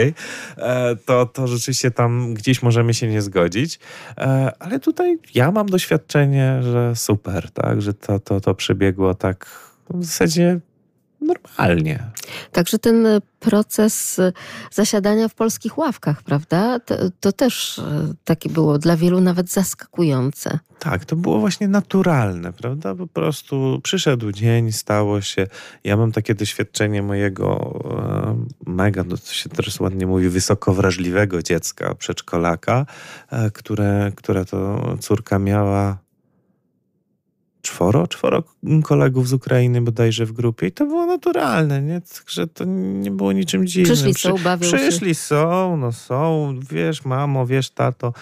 e, to, to rzeczywiście tam gdzieś możemy się nie zgodzić. E, ale tutaj ja mam doświadczenie, że super, tak, że to, to, to przebiegło tak w zasadzie normalnie. Także ten proces zasiadania w polskich ławkach, prawda? To, to, też e, takie było dla wielu nawet zaskakujące. Tak, to było właśnie naturalne, prawda? Po prostu przyszedł dzień, stało się. Ja mam takie doświadczenie mojego e, mega, no to się teraz ładnie mówi, wysoko wrażliwego dziecka, przedszkolaka, e, które, które to córka miała czworo, czworo kolegów z Ukrainy bodajże w grupie i to było naturalne, nie? Także to nie było niczym dziwnym. Przyszli są, bawią Przyszli się. są, no są, wiesz mamo, wiesz tato.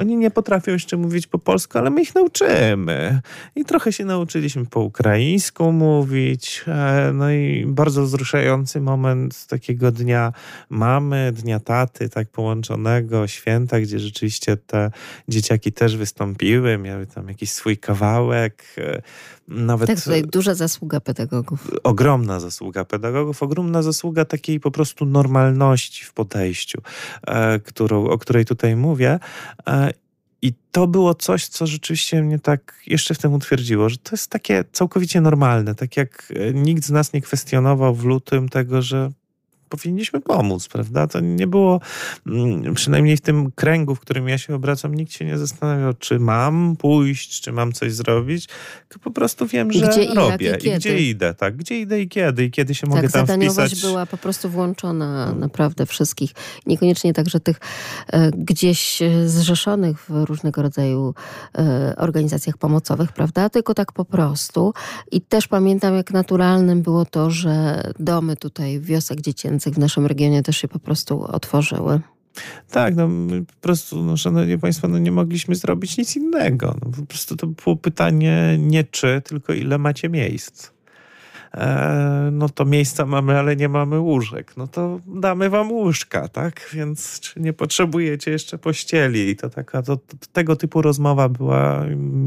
Oni nie potrafią jeszcze mówić po polsku, ale my ich nauczymy. I trochę się nauczyliśmy po ukraińsku mówić. E, no i bardzo wzruszający moment takiego dnia mamy, dnia taty, tak połączonego, święta, gdzie rzeczywiście te dzieciaki też wystąpiły, miały tam jakiś swój kawałek, nawet, tak, tutaj duża zasługa pedagogów. Ogromna zasługa pedagogów, ogromna zasługa takiej po prostu normalności w podejściu, e, którą, o której tutaj mówię. E, I to było coś, co rzeczywiście mnie tak jeszcze w tym utwierdziło, że to jest takie całkowicie normalne. Tak jak nikt z nas nie kwestionował w lutym tego, że powinniśmy pomóc, prawda? To nie było, mm, przynajmniej w tym kręgu, w którym ja się obracam, nikt się nie zastanawiał, czy mam pójść, czy mam coś zrobić, tylko po prostu wiem, że gdzie robię i, i, gdzie idę, tak? Gdzie idę i kiedy, i kiedy się tak, mogę tam wpisać. była po prostu włączona naprawdę wszystkich. Niekoniecznie także tych e, gdzieś zrzeszonych w różnego rodzaju e, organizacjach pomocowych, prawda? Tylko tak po prostu. I też pamiętam, jak naturalnym było to, że domy tutaj, wiosek dziecięcych w naszym regionie też się po prostu otworzyły. Tak, no po prostu, no, szanowni państwo, no nie mogliśmy zrobić nic innego. No, po prostu to było pytanie nie czy, tylko ile macie miejsc. E, no to miejsca mamy, ale nie mamy łóżek. No to damy wam łóżka, tak? Więc czy nie potrzebujecie jeszcze pościeli? I to taka, to, to, tego typu rozmowa była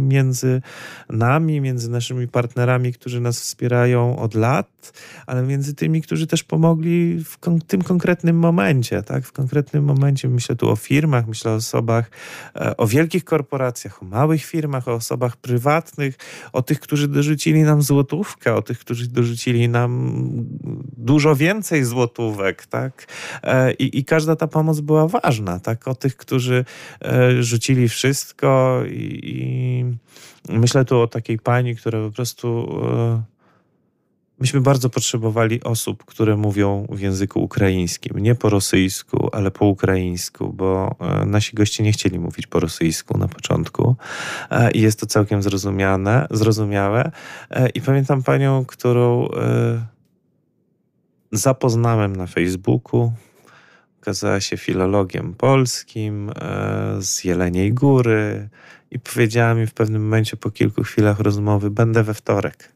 między nami, między naszymi partnerami, którzy nas wspierają od lat, ale między tymi, którzy też pomogli w kon tym konkretnym momencie, tak? W konkretnym momencie myślę tu o firmach, myślę o osobach, e, o wielkich korporacjach, o małych firmach, o osobach prywatnych, o tych, którzy dorzucili nam złotówkę, o tych, którzy dorzucili nam dużo więcej złotówek, tak? E, I, i każda ta pomoc była ważna, tak? O tych, którzy e, rzucili wszystko i, i myślę tu o takiej pani, która po prostu Myśmy bardzo potrzebowali osób, które mówią w języku ukraińskim, nie po rosyjsku, ale po ukraińsku, bo e, nasi goście nie chcieli mówić po rosyjsku na początku e, i jest to całkiem zrozumiane, zrozumiałe. E, I pamiętam panią, którą zapoznałem na Facebooku. Okazała się filologiem polskim z Jeleniej Góry i powiedziała mi w pewnym momencie po kilku chwilach rozmowy: Będę we wtorek.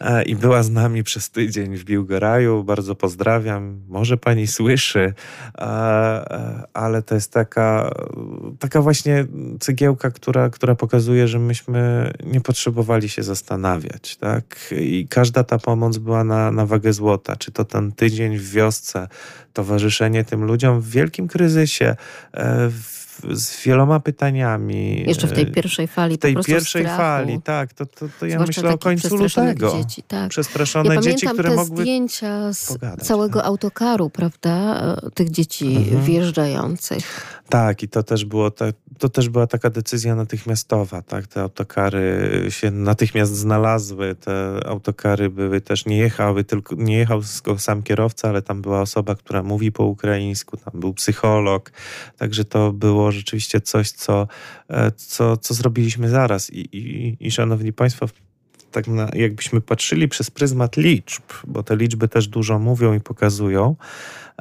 E, i była z nami przez tydzień w Biłgoraju. Bardzo pozdrawiam. Może pani słyszy, e, e, ale to jest taka, taka właśnie cegiełka, która, która pokazuje, że myśmy nie potrzebowali się zastanawiać. Tak? I każda ta pomoc była na, na wagę złota. Czy to ten tydzień w wiosce, towarzyszenie tym ludziom w wielkim kryzysie, w z wieloma pytaniami. Jeszcze w tej e, pierwszej fali. W tej pierwszej strachu. fali, tak. To, to, to ja myślę o końcu lutego. Dzieci, tak. Przestraszone ja dzieci, które te mogły. zdjęcia z pogadać, całego tak. autokaru, prawda? E, tych dzieci mhm. wjeżdżających. Tak, i to też było te, to też była taka decyzja natychmiastowa, tak? Te autokary się natychmiast znalazły, te autokary były też, nie jechały, tylko nie jechał sam kierowca, ale tam była osoba, która mówi po ukraińsku, tam był psycholog, także to było rzeczywiście coś, co, e, co, co zrobiliśmy zaraz i, i, i szanowni państwo, tak na, jakbyśmy patrzyli przez pryzmat liczb, bo te liczby też dużo mówią i pokazują,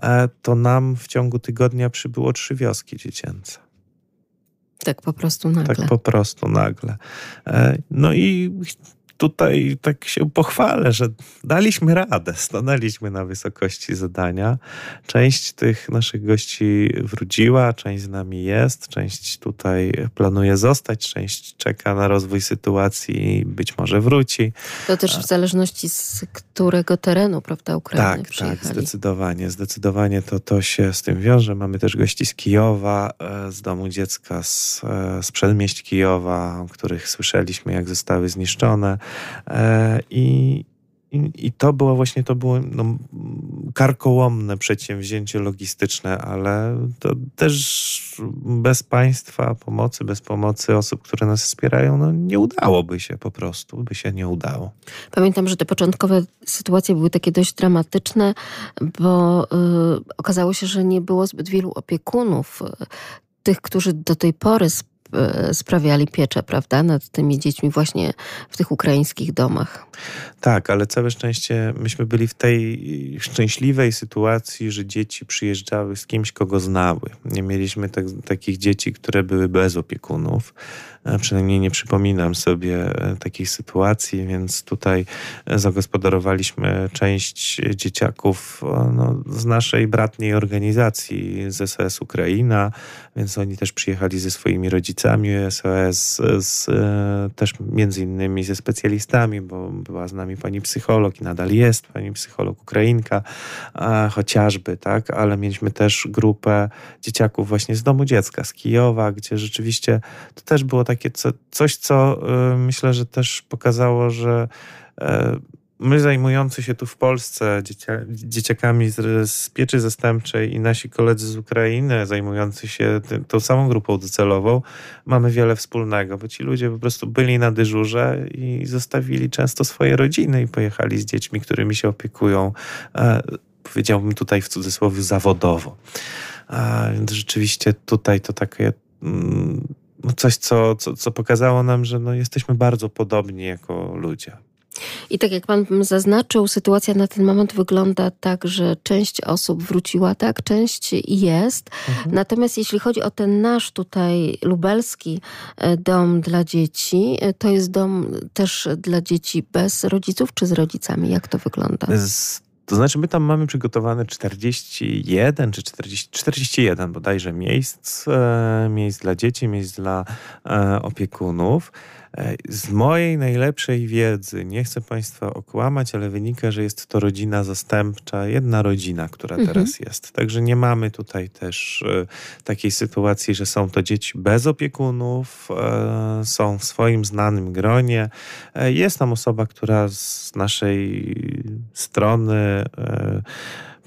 e, to nam w ciągu tygodnia przybyło trzy wioski dziecięce. Tak po prostu nagle. Tak po prostu nagle. E, no i tutaj tak się pochwalę, że daliśmy radę, stanęliśmy na wysokości zadania. Część tych naszych gości wróciła, część z nami jest, część tutaj planuje zostać, część czeka na rozwój sytuacji i być może wróci. To też w zależności z którego terenu, prawda, Ukrainy Tak, tak, zdecydowanie. Zdecydowanie to, to się z tym wiąże. Mamy też gości z Kijowa, e, z domu dziecka, z, e, z przedmieść Kijowa, o których słyszeliśmy, jak zostały zniszczone. E, I, i, I, to było właśnie, to było no, karkołomne przedsięwzięcie logistyczne, ale to też bez państwa pomocy, bez pomocy osób, które nas wspierają, no nie udałoby się po prostu, by się nie udało. Pamiętam, że te początkowe sytuacje były takie dość dramatyczne, bo y, okazało się, że nie było zbyt wielu opiekunów y, tych, którzy do tej pory sprawiali pieczę, prawda, nad tymi dziećmi właśnie w tych ukraińskich domach. Tak, ale całe szczęście myśmy byli w tej szczęśliwej sytuacji, że dzieci przyjeżdżały z kimś, kogo znały. Nie mieliśmy tak, takich dzieci, które były bez opiekunów. E, przynajmniej nie przypominam sobie e, takich sytuacji, więc tutaj zagospodarowaliśmy część dzieciaków no, z naszej bratniej organizacji z SS Ukraina, więc oni też przyjechali ze swoimi rodzicami SOS, z, e, też między innymi ze specjalistami, bo była z nami pani psycholog i nadal jest pani psycholog Ukrainka, chociażby, tak, ale mieliśmy też grupę dzieciaków właśnie z domu dziecka, z Kijowa, gdzie rzeczywiście to też było takie co, coś, co y, myślę, że też pokazało, że e, my zajmujący się tu w Polsce dziecia, dzieciakami z, z, pieczy zastępczej i nasi koledzy z Ukrainy zajmujący się tym, tą samą grupą docelową, mamy wiele wspólnego, bo ci ludzie po prostu byli na dyżurze i zostawili często swoje rodziny i pojechali z dziećmi, którymi się opiekują, e, powiedziałbym tutaj w cudzysłowie zawodowo. Więc rzeczywiście tutaj to takie mm, coś, co, co, co pokazało nam, że no jesteśmy bardzo podobni jako ludzie. I tak jak pan zaznaczył, sytuacja na ten moment wygląda tak, że część osób wróciła, tak, część jest. Mhm. Natomiast jeśli chodzi o ten nasz tutaj lubelski e, dom dla dzieci, e, to jest dom też dla dzieci bez rodziców czy z rodzicami? Jak to wygląda? Z to znaczy, my tam mamy przygotowane 41 czy 40, 41 bodajże miejsc, e, miejsc dla dzieci, miejsc dla e, opiekunów. E, z mojej najlepszej wiedzy, nie chcę Państwa okłamać, ale wynika, że jest to rodzina zastępcza, jedna rodzina, która mhm. teraz jest. Także nie mamy tutaj też e, takiej sytuacji, że są to dzieci bez opiekunów, e, są w swoim znanym gronie. Jest tam osoba, która z naszej strony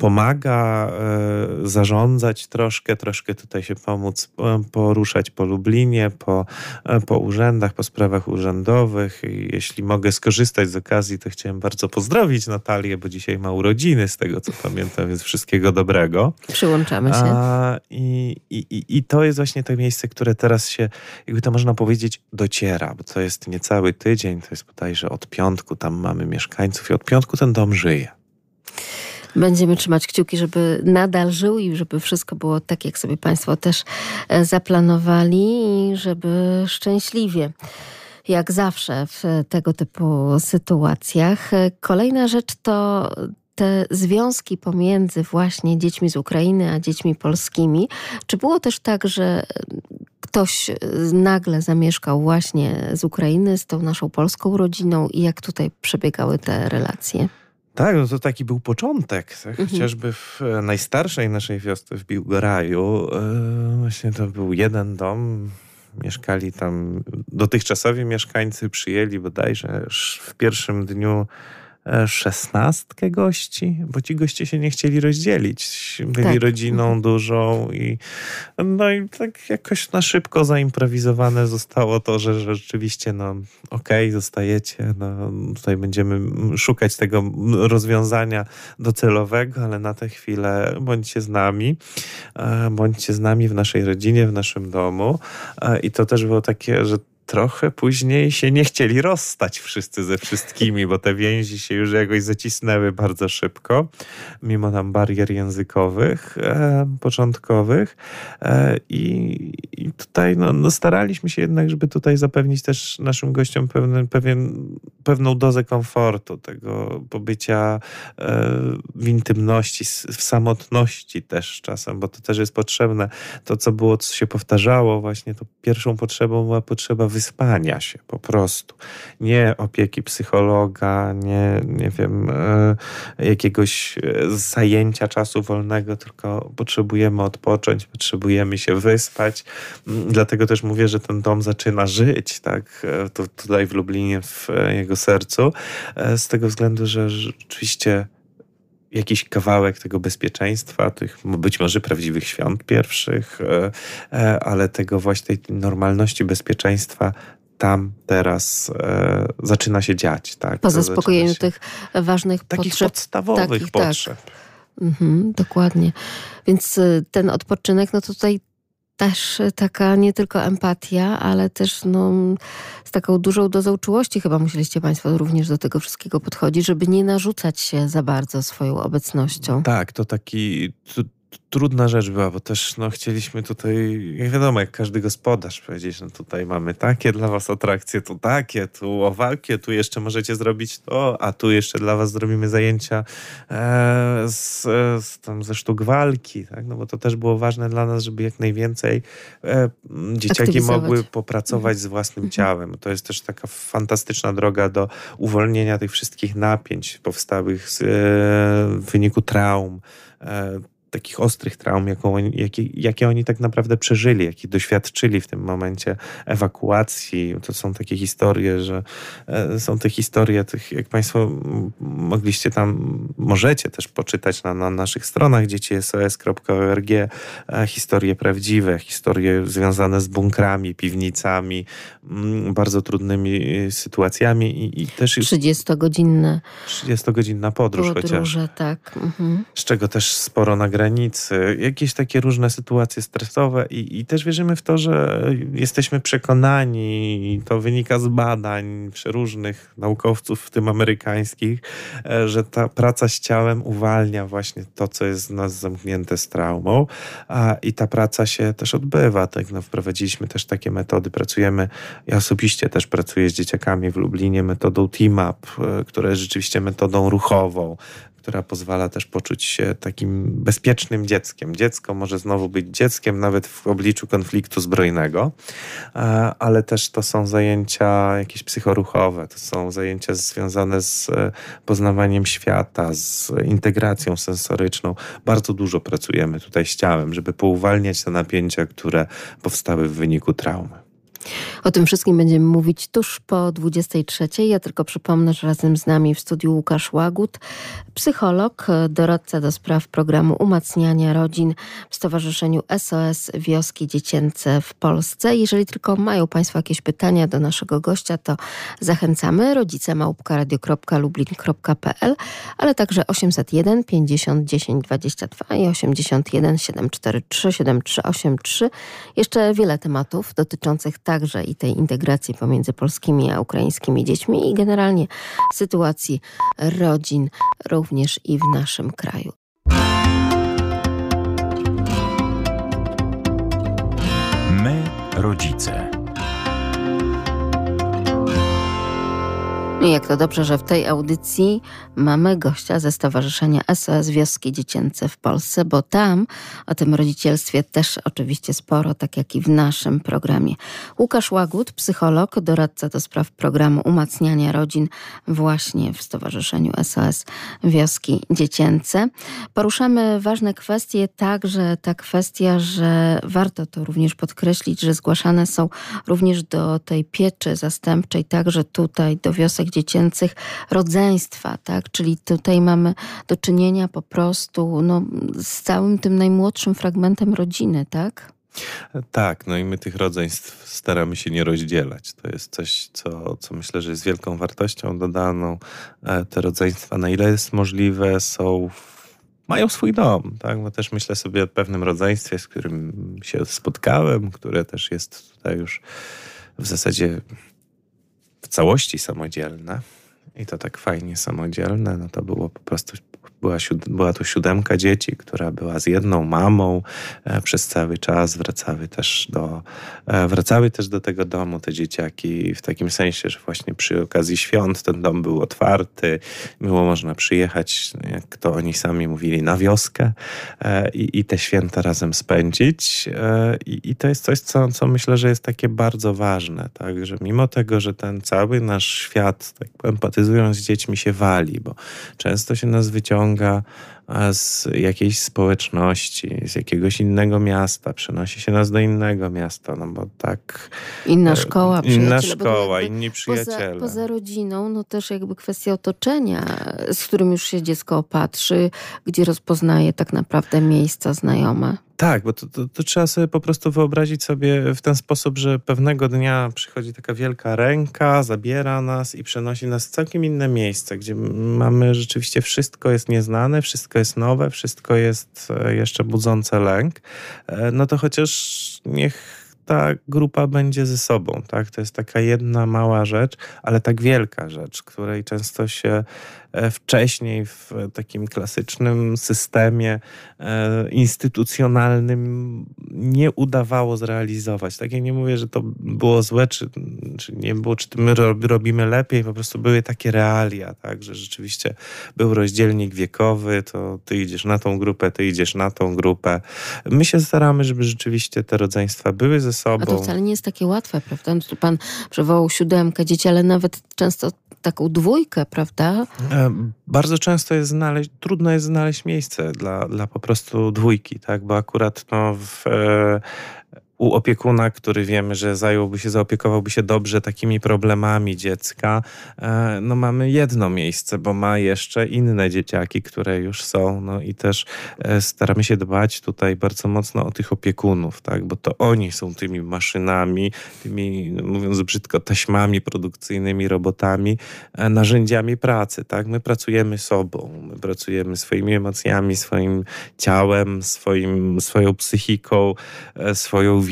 pomaga e, zarządzać troszkę, troszkę tutaj się pomóc e, poruszać po Lublinie, po, e, po urzędach, po sprawach urzędowych. I jeśli mogę skorzystać z okazji, to chciałem bardzo pozdrowić Natalię, bo dzisiaj ma urodziny, z tego co pamiętam, więc wszystkiego dobrego. Przyłączamy się. A, i, i, I to jest właśnie to miejsce, które teraz się, jakby to można powiedzieć, dociera, bo to jest niecały tydzień, to jest bodajże od piątku, tam mamy mieszkańców i od piątku ten dom żyje. Będziemy trzymać kciuki, żeby nadal żył i żeby wszystko było tak, jak sobie Państwo też e, zaplanowali i żeby szczęśliwie jak zawsze w tego typu sytuacjach. Kolejna rzecz to te związki pomiędzy właśnie dziećmi z Ukrainy a dziećmi polskimi. Czy było też tak, że ktoś nagle zamieszkał właśnie z Ukrainy z tą naszą polską rodziną i jak tutaj przebiegały te relacje? Tak, no to taki był początek. Tak? Chociażby w e, najstarszej naszej wiosce w Biłgoraju yy, właśnie to był jeden dom. Mieszkali tam dotychczasowi mieszkańcy, przyjęli bodajże w pierwszym dniu szesnastkę gości, bo ci goście się nie chcieli rozdzielić. Byli tak. rodziną mhm. dużą i no i tak jakoś na szybko zaimprowizowane zostało to, że rzeczywiście no okej, okay, zostajecie, no tutaj będziemy szukać tego rozwiązania docelowego, ale na tę chwilę bądźcie z nami, e, bądźcie z nami w naszej rodzinie, w naszym domu e, i to też było takie, że trochę później się nie chcieli rozstać wszyscy ze wszystkimi, bo te więzi się już jakoś zacisnęły bardzo szybko, mimo tam barier językowych e, początkowych. E, i, i, tutaj no, no, staraliśmy się jednak, żeby tutaj zapewnić też naszym gościom pewien, pewien, pewną dozę komfortu, tego pobycia e, w intymności, w samotności też czasem, bo to też jest potrzebne. To, co było, co się powtarzało, właśnie to pierwszą potrzebą była potrzeba wyspania się po prostu. Nie opieki psychologa, nie, nie wiem, e, jakiegoś e, zajęcia czasu wolnego, tylko potrzebujemy odpocząć, potrzebujemy się wyspać. Mm, dlatego też mówię, że ten dom zaczyna żyć, tak, e, tutaj w Lublinie, w jego sercu, z tego względu, że rzeczywiście jakiś kawałek tego bezpieczeństwa, tych być może prawdziwych świąt pierwszych, e, e, ale tego właśnie tej normalności bezpieczeństwa tam teraz e, zaczyna się dziać. Tak? Po zaspokojeniu tych ważnych takich potrzeb. podstawowych takich, tak. potrzeb. Tak. Mhm, dokładnie. Więc ten odpoczynek, no tutaj też taka nie tylko empatia, ale też no, z taką dużą dozą czułości chyba musieliście Państwo również do tego wszystkiego podchodzić, żeby nie narzucać się za bardzo swoją obecnością. Tak, to taki trudna rzecz była, bo też no, chcieliśmy tutaj, jak wiadomo, jak każdy gospodarz powiedzieć, no tutaj mamy takie dla was atrakcje, tu takie, tu owalkie, tu jeszcze możecie zrobić to, a tu jeszcze dla was zrobimy zajęcia e, z, z, tam ze sztuk walki, tak? no bo to też było ważne dla nas, żeby jak najwięcej e, dzieciaki mogły popracować z własnym mhm. ciałem. To jest też taka fantastyczna droga do uwolnienia tych wszystkich napięć powstałych z, e, w wyniku traum, e, takich ostrych traum, jaką oni, jakie, jakie oni tak naprawdę przeżyli, jakie doświadczyli w tym momencie ewakuacji. To są takie historie, że e, są te historie, tych, jak Państwo mogliście tam, możecie też poczytać na, na naszych stronach dzieciesos.org, e, historie prawdziwe, historie związane z bunkrami, piwnicami, bardzo trudnymi e, sytuacjami i, i też... 30-godzinne 30-godzinna podróż, podróż chociaż. tak. Mhm. Z czego też sporo nagrania granicy, jakieś takie różne sytuacje stresowe i, i też wierzymy w to, że jesteśmy przekonani i to wynika z badań przeróżnych naukowców, w tym amerykańskich, e, że ta praca z ciałem uwalnia właśnie to, co jest w nas zamknięte z traumą a, i ta praca się też odbywa. Tak, no, wprowadziliśmy też takie metody, pracujemy, ja osobiście też pracuję z dzieciakami w Lublinie metodą Team-Up, e, która jest rzeczywiście metodą ruchową, która pozwala też poczuć się takim bezpiecznym dzieckiem. Dziecko może znowu być dzieckiem nawet w obliczu konfliktu zbrojnego, e, ale też to są zajęcia jakieś psychoruchowe, to są zajęcia związane z e, poznawaniem świata, z integracją sensoryczną. Bardzo dużo pracujemy tutaj z ciałem, żeby pouwalniać te napięcia, które powstały w wyniku traumy. O tym wszystkim będziemy mówić tuż po 23. Ja tylko przypomnę, że razem z nami w studiu Łukasz Łagut, psycholog, doradca do spraw programu umacniania rodzin w Stowarzyszeniu SOS Wioski Dziecięce w Polsce. Jeżeli tylko mają Państwo jakieś pytania do naszego gościa, to zachęcamy rodzice małpka.lublin.pl, ale także 801 50 10 22 i 81 743 7383. Jeszcze wiele tematów dotyczących także i tej integracji pomiędzy polskimi a ukraińskimi dziećmi i generalnie sytuacji rodzin również i w naszym kraju. My, rodzice. Jak to dobrze, że w tej audycji mamy gościa ze Stowarzyszenia SOS Wioski Dziecięce w Polsce, bo tam o tym rodzicielstwie też oczywiście sporo, tak jak i w naszym programie. Łukasz Łagut, psycholog, doradca do spraw programu umacniania rodzin właśnie w Stowarzyszeniu SOS Wioski Dziecięce. Poruszamy ważne kwestie, także ta kwestia, że warto to również podkreślić, że zgłaszane są również do tej pieczy zastępczej, także tutaj do wiosek dziecięcych rodzeństwa, tak? Czyli tutaj mamy do czynienia po prostu no, z całym tym najmłodszym fragmentem rodziny, tak? Tak, no i my tych rodzeństw staramy się nie rozdzielać. To jest coś, co, co myślę, że jest wielką wartością dodaną. E, te rodzeństwa, na ile jest możliwe, są mają swój dom, tak? Bo też myślę sobie o pewnym rodzeństwie, z którym się spotkałem, które też jest tutaj już w zasadzie całości samodzielne. I to tak fajnie samodzielne, no to było po prostu była, była to siódemka dzieci, która była z jedną mamą e, przez cały czas. Wracały też, do, e, wracały też do tego domu te dzieciaki w takim sensie, że właśnie przy okazji świąt ten dom był otwarty. Było można przyjechać, jak to oni sami mówili, na wioskę e, i, i te święta razem spędzić. I, i to jest coś, co, co myślę, że jest takie bardzo ważne, tak? że mimo tego, że ten cały nasz świat, tak empatyzując z dziećmi, się wali, bo często się nas wyciąga wyciąga z jakiejś społeczności, z jakiegoś innego miasta, przenosi się nas do innego miasta, no bo tak... Inna szkoła, Inna szkoła, inni przyjaciele. Poza, poza rodziną, no też jakby kwestia otoczenia, z którym już się dziecko opatrzy, gdzie rozpoznaje tak naprawdę miejsca znajome. Tak, bo to, to, to, trzeba sobie po prostu wyobrazić sobie w ten sposób, że pewnego dnia przychodzi taka wielka ręka, zabiera nas i przenosi nas w całkiem inne miejsce, gdzie mamy rzeczywiście wszystko jest nieznane, wszystko jest nowe, wszystko jest e, jeszcze budzące lęk. E, no to chociaż niech ta grupa będzie ze sobą, tak? To jest taka jedna mała rzecz, ale tak wielka rzecz, której często się wcześniej w takim klasycznym systemie e, instytucjonalnym nie udawało zrealizować. Tak ja nie mówię, że to było złe, czy, czy nie było, czy my robimy lepiej, po prostu były takie realia, tak? Że rzeczywiście był rozdzielnik wiekowy, to ty idziesz na tą grupę, ty idziesz na tą grupę. My się staramy, żeby rzeczywiście te rodzeństwa były ze sobą. A to wcale nie jest takie łatwe, prawda? Pan przywołał siódemkę dzieci, ale nawet często taką dwójkę, prawda? E, bardzo często jest znaleźć, trudno jest znaleźć miejsce dla, dla po prostu dwójki, tak? Bo akurat no, w, e, u opiekuna, który wiemy, że zająłby się, zaopiekowałby się dobrze takimi problemami dziecka, e, no mamy jedno miejsce, bo ma jeszcze inne dzieciaki, które już są, no i też e, staramy się dbać tutaj bardzo mocno o tych opiekunów, tak, bo to oni są tymi maszynami, tymi, no mówiąc brzydko, taśmami produkcyjnymi, robotami, e, narzędziami pracy, tak, my pracujemy sobą, my pracujemy swoimi emocjami, swoim ciałem, swoim, swoją psychiką, swoją wiedzą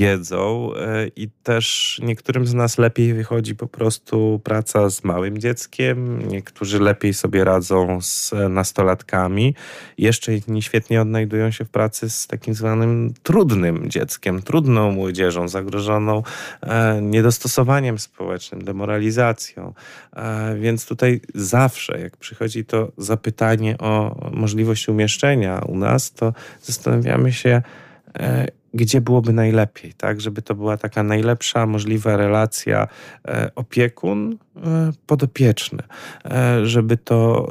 i też niektórym z nas lepiej wychodzi po prostu praca z małym dzieckiem, niektórzy lepiej sobie radzą z nastolatkami, jeszcze inni świetnie odnajdują się w pracy z takim zwanym trudnym dzieckiem, trudną młodzieżą, zagrożoną e, niedostosowaniem społecznym, demoralizacją. E, więc tutaj zawsze, jak przychodzi to zapytanie o możliwość umieszczenia u nas, to zastanawiamy się, e, gdzie byłoby najlepiej, tak? Żeby to była taka najlepsza możliwa relacja e, opiekun e, e, żeby to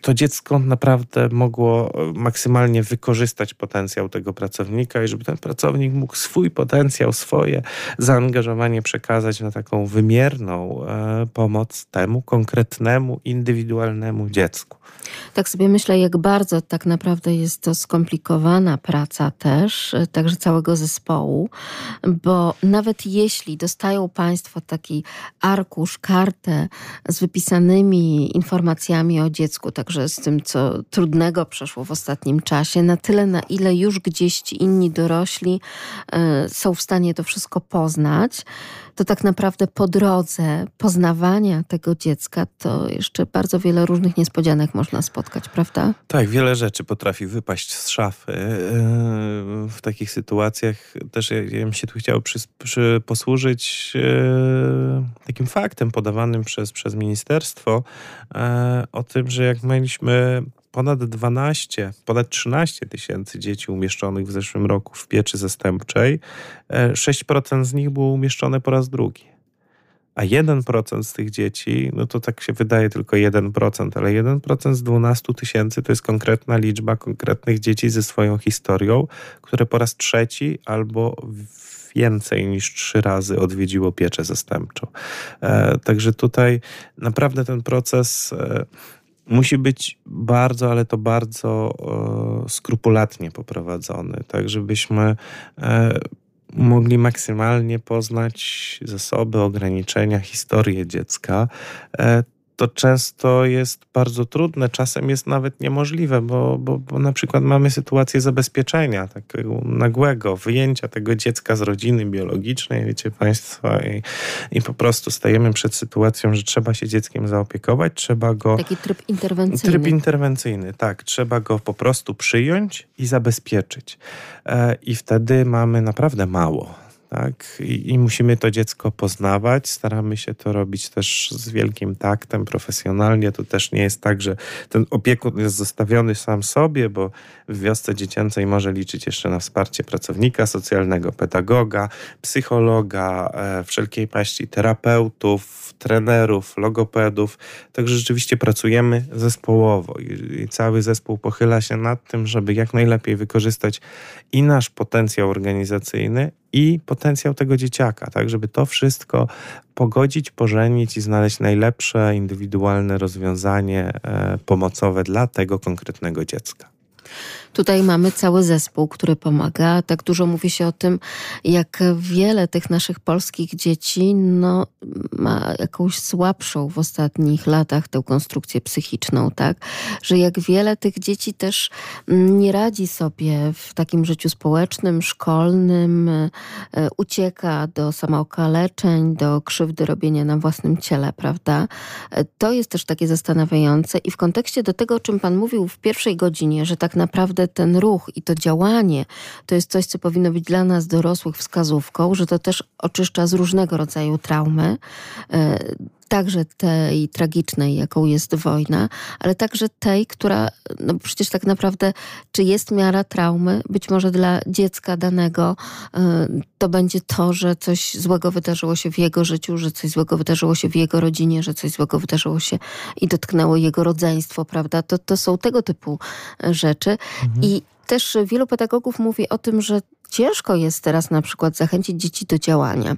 to dziecko naprawdę mogło maksymalnie wykorzystać potencjał tego pracownika i żeby ten pracownik mógł swój potencjał, swoje zaangażowanie przekazać na taką wymierną pomoc temu konkretnemu, indywidualnemu dziecku. Tak sobie myślę, jak bardzo tak naprawdę jest to skomplikowana praca też, e, także całego zespołu, bo nawet jeśli dostają Państwo taki arkusz, kartę z wypisanymi informacjami o dziecku, także z tym, co trudnego przeszło w ostatnim czasie, na tyle, na ile już gdzieś ci inni dorośli y, są w stanie to wszystko poznać, to tak naprawdę po drodze poznawania tego dziecka, to jeszcze bardzo wiele różnych niespodzianek można spotkać, prawda? Tak, wiele rzeczy potrafi wypaść z szafy. E, w takich sytuacjach też ja, ja bym się tu chciał przy, przy posłużyć e, takim faktem podawanym przez, przez ministerstwo e, o tym, że jak mieliśmy ponad 12, ponad 13 tysięcy dzieci umieszczonych w zeszłym roku w pieczy zastępczej. 6% e, z nich było umieszczone po raz drugi. A 1% z tych dzieci, no to tak się wydaje tylko 1%, ale 1% z 12 tysięcy to jest konkretna liczba konkretnych dzieci ze swoją historią, które po raz trzeci albo więcej niż trzy razy odwiedziło pieczę zastępczą. E, także tutaj naprawdę ten proces e, musi być bardzo, ale to bardzo e, skrupulatnie poprowadzony, tak żebyśmy e, mogli maksymalnie poznać zasoby, ograniczenia, historię dziecka, e, to często jest bardzo trudne, czasem jest nawet niemożliwe, bo, bo, bo na przykład mamy sytuację zabezpieczenia, takiego nagłego wyjęcia tego dziecka z rodziny biologicznej, wiecie Państwo, i, i po prostu stajemy przed sytuacją, że trzeba się dzieckiem zaopiekować, trzeba go. Taki tryb interwencyjny. Tryb interwencyjny, tak. Trzeba go po prostu przyjąć i zabezpieczyć. E, I wtedy mamy naprawdę mało tak? I, I, musimy to dziecko poznawać. Staramy się to robić też z wielkim taktem, profesjonalnie. To też nie jest tak, że ten opiekun jest zostawiony sam sobie, bo w wiosce dziecięcej może liczyć jeszcze na wsparcie pracownika socjalnego, pedagoga, psychologa, e, wszelkiej maści terapeutów, trenerów, logopedów. Także rzeczywiście pracujemy zespołowo i, i cały zespół pochyla się nad tym, żeby jak najlepiej wykorzystać i nasz potencjał organizacyjny, i potencjał tego dzieciaka, tak, żeby to wszystko pogodzić, pożenić i znaleźć najlepsze indywidualne rozwiązanie e, pomocowe dla tego konkretnego dziecka. Tutaj mamy cały zespół, który pomaga. Tak dużo mówi się o tym, jak wiele tych naszych polskich dzieci no, ma jakąś słabszą w ostatnich latach tę konstrukcję psychiczną, tak? Że jak wiele tych dzieci też nie radzi sobie w takim życiu społecznym, szkolnym, e, ucieka do samookaleczeń, do krzywdy robienia na własnym ciele, prawda? E, to jest też takie zastanawiające i w kontekście do tego, o czym Pan mówił w pierwszej godzinie, że tak naprawdę ten ruch i to działanie to jest coś, co powinno być dla nas dorosłych wskazówką, że to też oczyszcza z różnego rodzaju traumy. Także tej tragicznej, jaką jest wojna, ale także tej, która, no przecież tak naprawdę, czy jest miara traumy, być może dla dziecka danego e, to będzie to, że coś złego wydarzyło się w jego życiu, że coś złego wydarzyło się w jego rodzinie, że coś złego wydarzyło się i dotknęło jego rodzeństwo, prawda? To, to są tego typu rzeczy. Mhm. I Też wielu pedagogów mówi o tym, że ciężko jest teraz na przykład zachęcić dzieci do działania.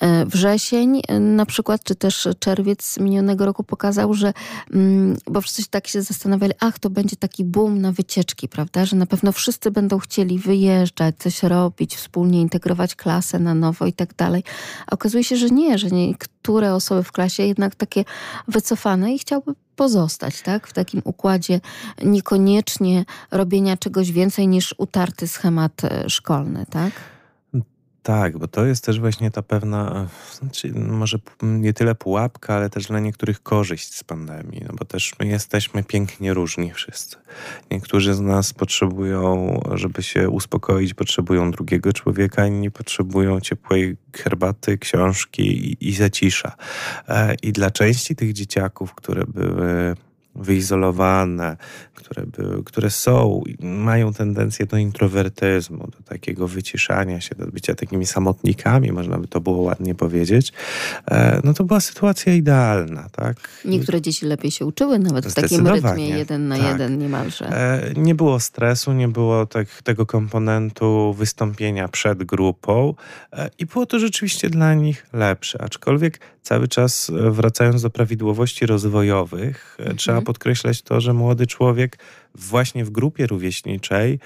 E, wrzesień e, na przykład, czy też czerwiec minionego roku pokazał, że, mm, bo wszyscy tak się zastanawiali, ach, to będzie taki boom na wycieczki, prawda, że na pewno wszyscy będą chcieli wyjeżdżać, coś robić, wspólnie integrować klasę na nowo i tak dalej. A okazuje się, że nie, że niektóre osoby w klasie jednak takie wycofane i chciałby pozostać, tak? W takim układzie niekoniecznie robienia czegoś więcej niż utarty schemat e, szkolny, tak? Tak, bo to jest też właśnie ta pewna, znaczy może nie tyle pułapka, ale też dla niektórych korzyść z pandemii, no bo też my jesteśmy pięknie różni wszyscy. Niektórzy z nas potrzebują, żeby się uspokoić, potrzebują drugiego człowieka, inni potrzebują ciepłej herbaty, książki i, i zacisza. E, I dla części tych dzieciaków, które były wyizolowane, które, były, które są, mają tendencję do introwertyzmu, do takiego wyciszania się, do bycia takimi samotnikami, można by to było ładnie powiedzieć, e, no to była sytuacja idealna, tak? Niektóre dzieci lepiej się uczyły nawet w takim rytmie jeden na tak. jeden niemalże. E, nie było stresu, nie było tak, tego komponentu wystąpienia przed grupą e, i było to rzeczywiście dla nich lepsze, aczkolwiek cały czas wracając do prawidłowości rozwojowych, mhm. trzeba podkreślać to, że młody człowiek właśnie w grupie rówieśniczej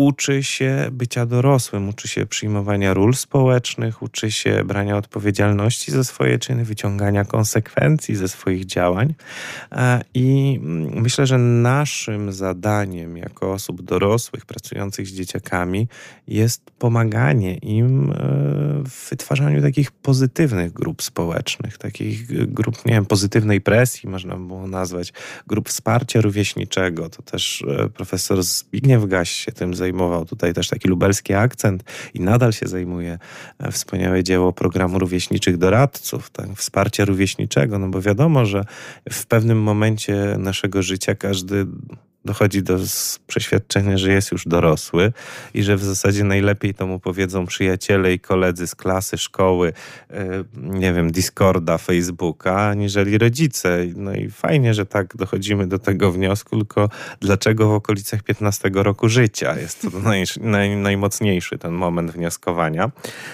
uczy się bycia dorosłym, uczy się przyjmowania ról społecznych, uczy się brania odpowiedzialności za swoje czyny, wyciągania konsekwencji ze swoich działań. E, I myślę, że naszym zadaniem jako osób dorosłych pracujących z dzieciakami jest pomaganie im e, w wytwarzaniu takich pozytywnych grup społecznych, takich grup, nie wiem, pozytywnej presji, można by było nazwać, grup wsparcia rówieśniczego. To też e, profesor Zbigniew Gaś się tym zajmuje zajmował tutaj też taki lubelski akcent i nadal się zajmuje e, wspaniałe dzieło programu rówieśniczych doradców, tak, wsparcia rówieśniczego, no bo wiadomo, że w pewnym momencie naszego życia każdy dochodzi do przeświadczenia, że jest już dorosły i że w zasadzie najlepiej to mu powiedzą przyjaciele i koledzy z klasy, szkoły, e, nie wiem, Discorda, Facebooka, aniżeli rodzice. No i fajnie, że tak dochodzimy do tego wniosku, tylko dlaczego w okolicach 15 roku życia jest to naj, naj, najmocniejszy ten moment wnioskowania.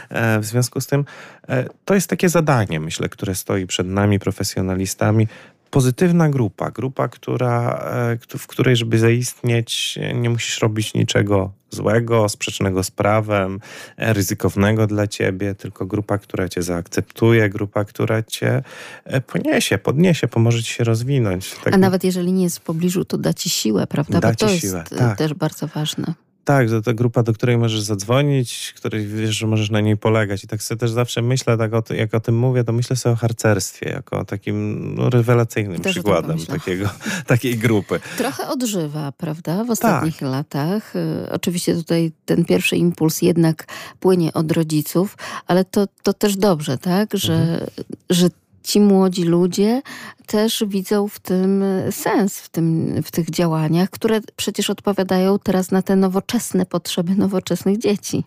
E, w związku z tym e, to jest takie zadanie, myślę, które stoi przed nami, profesjonalistami, pozytywna grupa, grupa, która, e, w której, żeby zaistnieć, nie musisz robić niczego złego, sprzecznego z prawem, e, ryzykownego dla ciebie, tylko grupa, która cię zaakceptuje, grupa, która cię e, poniesie, podniesie, pomoże ci się rozwinąć. Tak... A nawet jeżeli nie jest w pobliżu, to da ci siłę, prawda? Da Bo to siłę, jest tak. też bardzo ważne. Tak, to ta grupa, do której możesz zadzwonić, której wiesz, że możesz na niej polegać. I tak sobie też zawsze myślę, tak o, jak o tym mówię, to myślę sobie o harcerstwie, jako takim no, rewelacyjnym też przykładem takiego, takiej grupy. Trochę odżywa, prawda, w ostatnich tak. latach. Y, oczywiście tutaj ten pierwszy impuls jednak płynie od rodziców, ale to, to też dobrze, tak, że, mhm. że ci młodzi ludzie też widzą w tym sens, w, tym, w tych działaniach, które przecież odpowiadają teraz na te nowoczesne potrzeby nowoczesnych dzieci.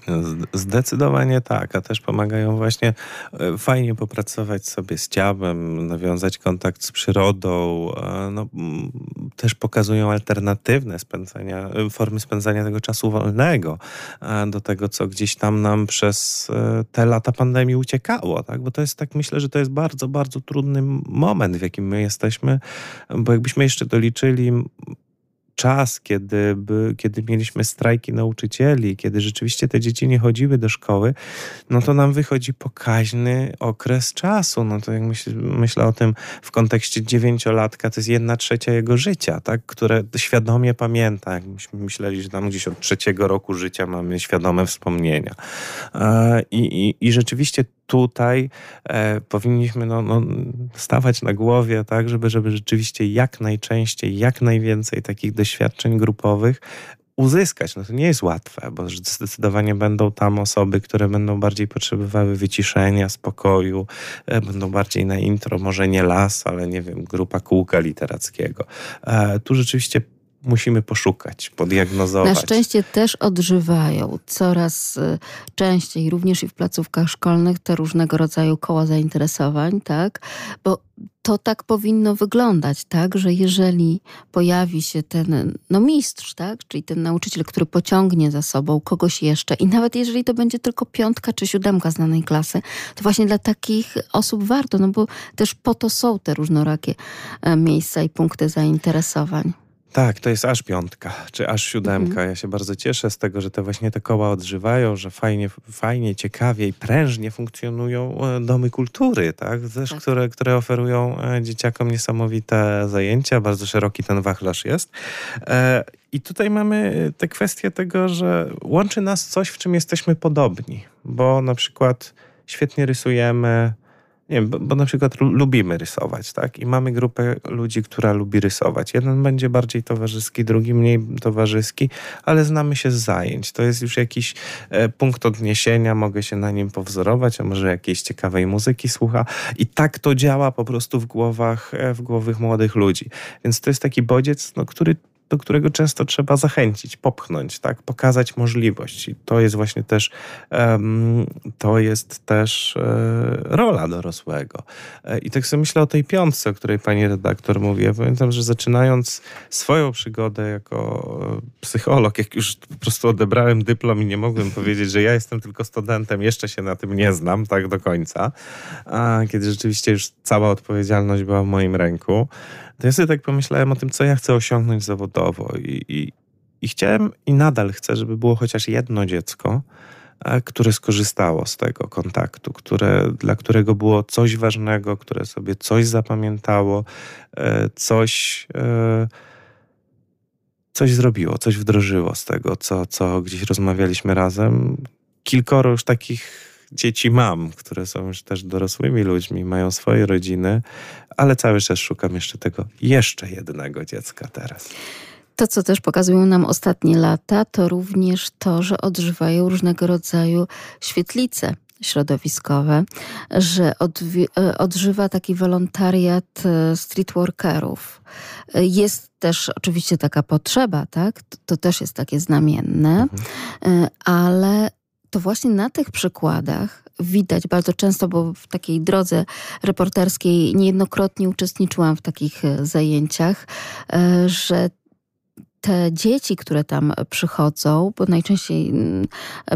Zdecydowanie tak, a też pomagają właśnie e, fajnie popracować sobie z ciałem, nawiązać kontakt z przyrodą, no, też pokazują alternatywne spędzania, e, formy spędzania tego czasu wolnego do tego, co gdzieś tam nam przez e, te lata pandemii uciekało, tak? bo to jest tak, myślę, że to jest bardzo, bardzo trudny moment, w jakim my jesteśmy, bo jakbyśmy jeszcze doliczyli czas, kiedy, by, kiedy mieliśmy strajki nauczycieli, kiedy rzeczywiście te dzieci nie chodziły do szkoły, no to nam wychodzi pokaźny okres czasu. No to jak myśl, myślę o tym w kontekście dziewięciolatka, to jest jedna trzecia jego życia, tak, które świadomie pamięta. Jak myśmy myśleli, że tam gdzieś od trzeciego roku życia mamy świadome wspomnienia. I, i, i rzeczywiście tutaj e, powinniśmy no, no, stawać na głowie, tak, żeby, żeby rzeczywiście jak najczęściej, jak najwięcej takich doświadczeń grupowych uzyskać. No to nie jest łatwe, bo zdecydowanie będą tam osoby, które będą bardziej potrzebowały wyciszenia, spokoju, e, będą bardziej na intro, może nie las, ale nie wiem, grupa kółka literackiego. E, tu rzeczywiście musimy poszukać, podiagnozować. Na szczęście też odżywają coraz y, częściej, również i w placówkach szkolnych, te różnego rodzaju koła zainteresowań, tak? Bo to tak powinno wyglądać, tak, że jeżeli pojawi się ten no mistrz, tak, czyli ten nauczyciel, który pociągnie za sobą kogoś jeszcze i nawet jeżeli to będzie tylko piątka czy siódemka znanej klasy, to właśnie dla takich osób warto, no bo też po to są te różnorakie e, miejsca i punkty zainteresowań. Tak, to jest aż piątka, czy aż siódemka. Mhm. Ja się bardzo cieszę z tego, że te właśnie te koła odżywają, że fajnie, fajnie ciekawie i prężnie funkcjonują e, domy kultury, tak? Też, tak. Które, które oferują e, dzieciakom niesamowite zajęcia. Bardzo szeroki ten wachlarz jest. E, I tutaj mamy tę kwestię tego, że łączy nas coś, w czym jesteśmy podobni, bo na przykład świetnie rysujemy, nie bo, bo, na przykład lubimy rysować, tak? I mamy grupę ludzi, która lubi rysować. Jeden będzie bardziej towarzyski, drugi mniej towarzyski, ale znamy się z zajęć. To jest już jakiś e, punkt odniesienia, mogę się na nim powzorować, a może jakiejś ciekawej muzyki słucha. I tak to działa po prostu w głowach, e, w głowach młodych ludzi. Więc to jest taki bodziec, no, który do którego często trzeba zachęcić, popchnąć, tak, pokazać możliwość. I to jest właśnie też, to jest też e, rola dorosłego. E, I tak sobie myślę o tej piątce, o której pani redaktor mówi. Ja pamiętam, że zaczynając swoją przygodę jako e, psycholog, jak już po prostu odebrałem dyplom i nie mogłem powiedzieć, że ja jestem tylko studentem, jeszcze się na tym nie znam tak do końca, kiedy rzeczywiście już cała odpowiedzialność była w moim ręku, to ja sobie tak pomyślałem o tym, co ja chcę osiągnąć zawodowo i, i, i chciałem i nadal chcę, żeby było chociaż jedno dziecko, które skorzystało z tego kontaktu, które, dla którego było coś ważnego, które sobie coś zapamiętało, e, coś, e, coś zrobiło, coś wdrożyło z tego, co, co gdzieś rozmawialiśmy razem. Kilkoro już takich dzieci mam, które są już też dorosłymi ludźmi, mają swoje rodziny, ale cały czas szukam jeszcze tego jeszcze jednego dziecka teraz. To, co też pokazują nam ostatnie lata, to również to, że odżywają różnego rodzaju świetlice środowiskowe, że e, odżywa taki wolontariat e, streetworkerów. E, jest też oczywiście taka potrzeba, tak? To, to też jest takie znamienne, mhm. ale to właśnie na tych przykładach widać bardzo często, bo w takiej drodze reporterskiej niejednokrotnie uczestniczyłam w takich e, zajęciach, e, że te dzieci, które tam przychodzą, bo najczęściej mm,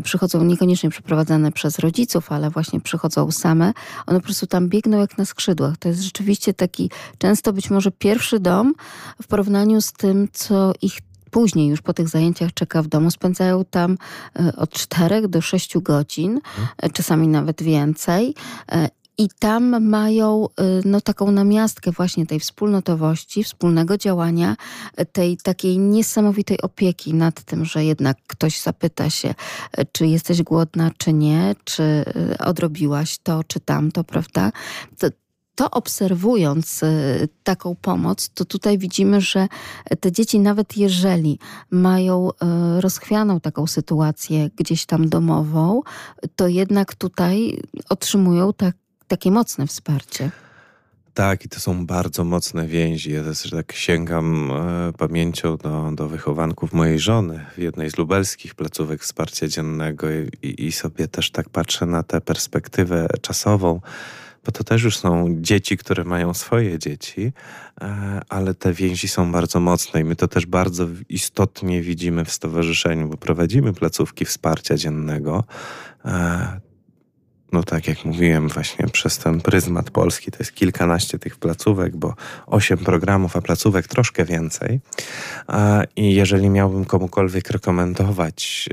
przychodzą niekoniecznie przeprowadzane przez rodziców, ale właśnie przychodzą same, one po prostu tam biegną jak na skrzydłach. To jest rzeczywiście taki często być może pierwszy dom w porównaniu z tym, co ich później już po tych zajęciach czeka w domu. Spędzają tam e, od 4 do 6 godzin, mhm. czasami nawet więcej. E, I tam mają no, taką namiastkę właśnie tej wspólnotowości, wspólnego działania, tej takiej niesamowitej opieki nad tym, że jednak ktoś zapyta się, czy jesteś głodna, czy nie, czy odrobiłaś to, czy tamto, prawda? To, to obserwując y, taką pomoc, to tutaj widzimy, że te dzieci, nawet jeżeli mają y, rozchwianą taką sytuację gdzieś tam domową, to jednak tutaj otrzymują tak, takie mocne wsparcie. Tak, i to są bardzo mocne więzi. Ja też tak sięgam e, pamięcią do, do wychowanków mojej żony w jednej z lubelskich placówek wsparcia dziennego i, i sobie też tak patrzę na tę perspektywę czasową bo to też już są dzieci, które mają swoje dzieci, e, ale te więzi są bardzo mocne i my to też bardzo istotnie widzimy w stowarzyszeniu, bo prowadzimy placówki wsparcia dziennego. E, no tak jak mówiłem, właśnie przez ten pryzmat polski to jest kilkanaście tych placówek, bo osiem programów, a placówek troszkę więcej. E, I jeżeli miałbym komukolwiek rekomendować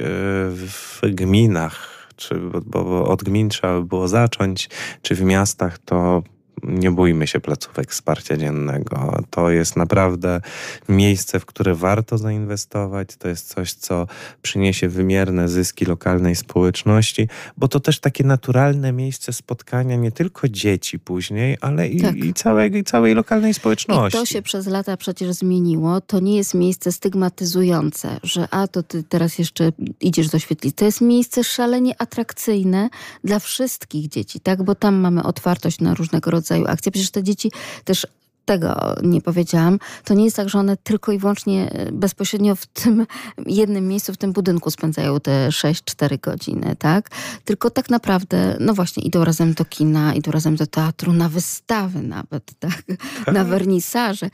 w gminach, czy, bo, bo od gmin trzeba by było zacząć, czy w miastach, to nie bójmy się placówek wsparcia dziennego. To jest naprawdę miejsce, w które warto zainwestować. To jest coś, co przyniesie wymierne zyski lokalnej społeczności, bo to też takie naturalne miejsce spotkania nie tylko dzieci później, ale i, tak. i, całej, całej lokalnej społeczności. I to się przez lata przecież zmieniło. To nie jest miejsce stygmatyzujące, że a to ty teraz jeszcze idziesz do świetlicy. To jest miejsce szalenie atrakcyjne dla wszystkich dzieci, tak? Bo tam mamy otwartość na różnego rodzaju rodzaju akcje. Przecież te dzieci też tego nie powiedziałam. To nie jest tak, że one tylko i wyłącznie bezpośrednio w tym jednym miejscu, w tym budynku spędzają te 6-4 godziny, tak? Tylko tak naprawdę, no właśnie, idą razem do kina, idą razem do teatru, na wystawy nawet, tak? Na wernisaże.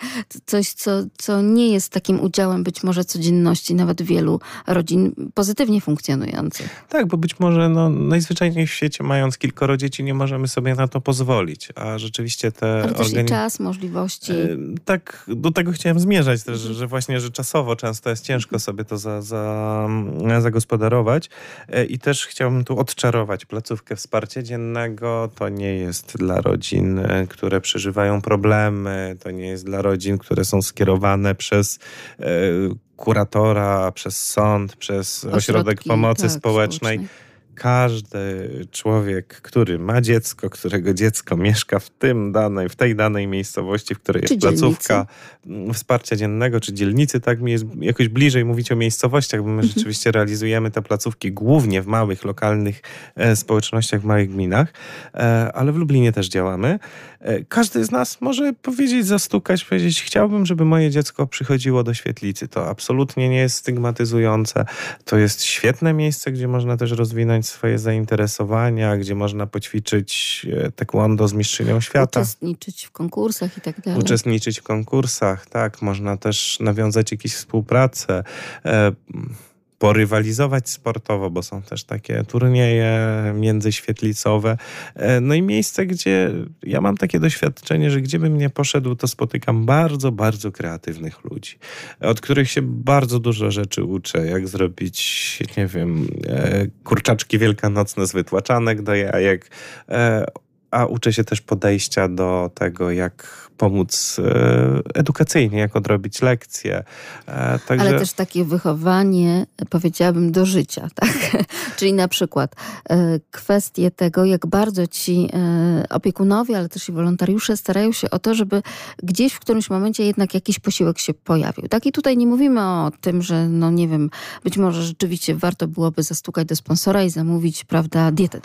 Coś, co, co nie jest takim udziałem być może codzienności nawet wielu rodzin pozytywnie funkcjonujących. Tak, bo być może no, najzwyczajniej w świecie, mając kilkoro dzieci, nie możemy sobie na to pozwolić, a rzeczywiście te... Ale też organi- i czas, możliwości. E, tak, do tego chciałem zmierzać też, że, że właśnie, że czasowo często jest ciężko sobie to za, za, zagospodarować. E, i też chciałbym tu odczarować placówkę wsparcia dziennego. To nie jest dla rodzin, e, które przeżywają problemy, to nie jest dla rodzin, które są skierowane przez kuratora, przez sąd, przez Ośrodki, ośrodek pomocy tak, społecznej. społecznej każdy człowiek, który ma dziecko, którego dziecko mieszka w tym danej, w tej danej miejscowości, w której jest placówka mm, wsparcia dziennego, czy dzielnicy, tak mi jest jakoś bliżej mówić o miejscowościach, bo my mhm. rzeczywiście realizujemy te placówki głównie w małych, lokalnych e, społecznościach, w małych gminach, e, ale w Lublinie też działamy. E, każdy z nas może powiedzieć, zastukać, powiedzieć, chciałbym, żeby moje dziecko przychodziło do świetlicy. To absolutnie nie jest stygmatyzujące. To jest świetne miejsce, gdzie można też rozwinąć swoje zainteresowania, gdzie można poćwiczyć e, taekwondo z mistrzynią świata. Uczestniczyć w konkursach i tak dalej. Uczestniczyć w konkursach, tak. Można też nawiązać jakieś współpracę e, porywalizować sportowo, bo są też takie turnieje międzyświetlicowe. E, no i miejsce, gdzie ja mam takie doświadczenie, że gdzie bym nie poszedł, to spotykam bardzo, bardzo kreatywnych ludzi, od których się bardzo dużo rzeczy uczę, jak zrobić, nie wiem, e, kurczaczki wielkanocne z wytłaczanek do jajek, e, a uczę się też podejścia do tego, jak pomóc e, edukacyjnie, jak odrobić lekcje. E, także... Ale też takie wychowanie, powiedziałabym, do życia, tak? Czyli na przykład e, kwestie tego, jak bardzo ci opiekunowie, ale też i wolontariusze starają się o to, żeby gdzieś w którymś momencie jednak jakiś posiłek się pojawił. Tak? I tutaj nie mówimy o tym, że no nie wiem, być może rzeczywiście warto byłoby zastukać do sponsora i zamówić, prawda, dietę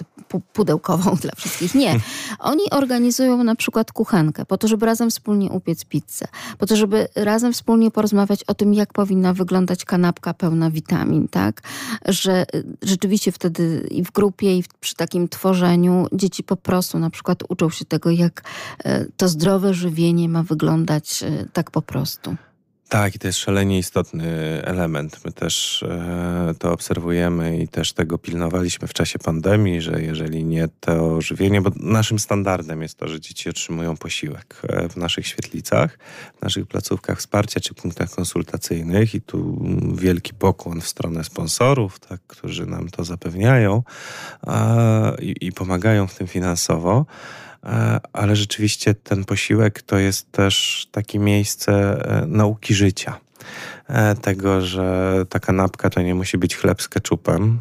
pudełkową dla wszystkich. Nie. Oni organizują na przykład kuchenkę po to, żeby razem wspólnie upiec pizzę, po to, żeby razem wspólnie porozmawiać o tym, jak powinna wyglądać kanapka pełna witamin, tak? Że y, rzeczywiście wtedy i w grupie, i przy takim tworzeniu dzieci po prostu na przykład uczą się tego, jak y, to zdrowe żywienie ma wyglądać y, tak po prostu. Tak, i to jest szalenie istotny element. My też e, to obserwujemy i też tego pilnowaliśmy w czasie pandemii, że jeżeli nie to żywienie, bo naszym standardem jest to, że dzieci otrzymują posiłek e, w naszych świetlicach, w naszych placówkach wsparcia czy punktach konsultacyjnych i tu wielki pokłon w stronę sponsorów, tak, którzy nam to zapewniają a, i, i pomagają w tym finansowo. E, ale rzeczywiście ten posiłek to jest też takie miejsce e, nauki życia. E, tego, że ta kanapka to nie musi być chleb z keczupem,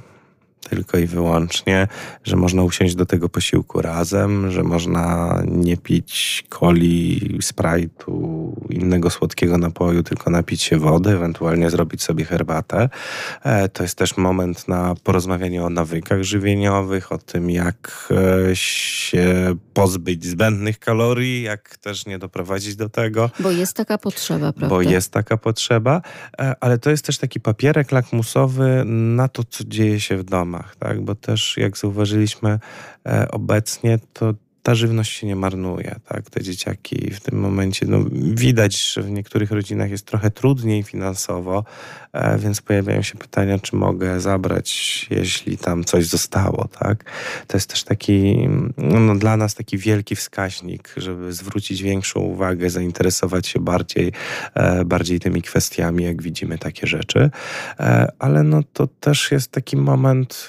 tylko i wyłącznie, że można usiąść do tego posiłku razem, że można nie pić coli, sprite'u, innego słodkiego napoju, tylko napić się wody, ewentualnie zrobić sobie herbatę. E, to jest też moment na porozmawianie o nawykach żywieniowych, o tym, jak e, się pozbyć zbędnych kalorii, jak też nie doprowadzić do tego. Bo jest taka potrzeba, prawda? Bo jest taka potrzeba, e, ale to jest też taki papierek lakmusowy na to, co dzieje się w domach tak? Bo też jak zauważyliśmy e, obecnie, to ta żywność się nie marnuje, tak? Te dzieciaki w tym momencie, no widać, że w niektórych rodzinach jest trochę trudniej finansowo, e, więc pojawiają się pytania, czy mogę zabrać, jeśli tam coś zostało, tak? To jest też taki, no, dla nas taki wielki wskaźnik, żeby zwrócić większą uwagę, zainteresować się bardziej, e, bardziej tymi kwestiami, jak widzimy takie rzeczy, e, ale no to też jest taki moment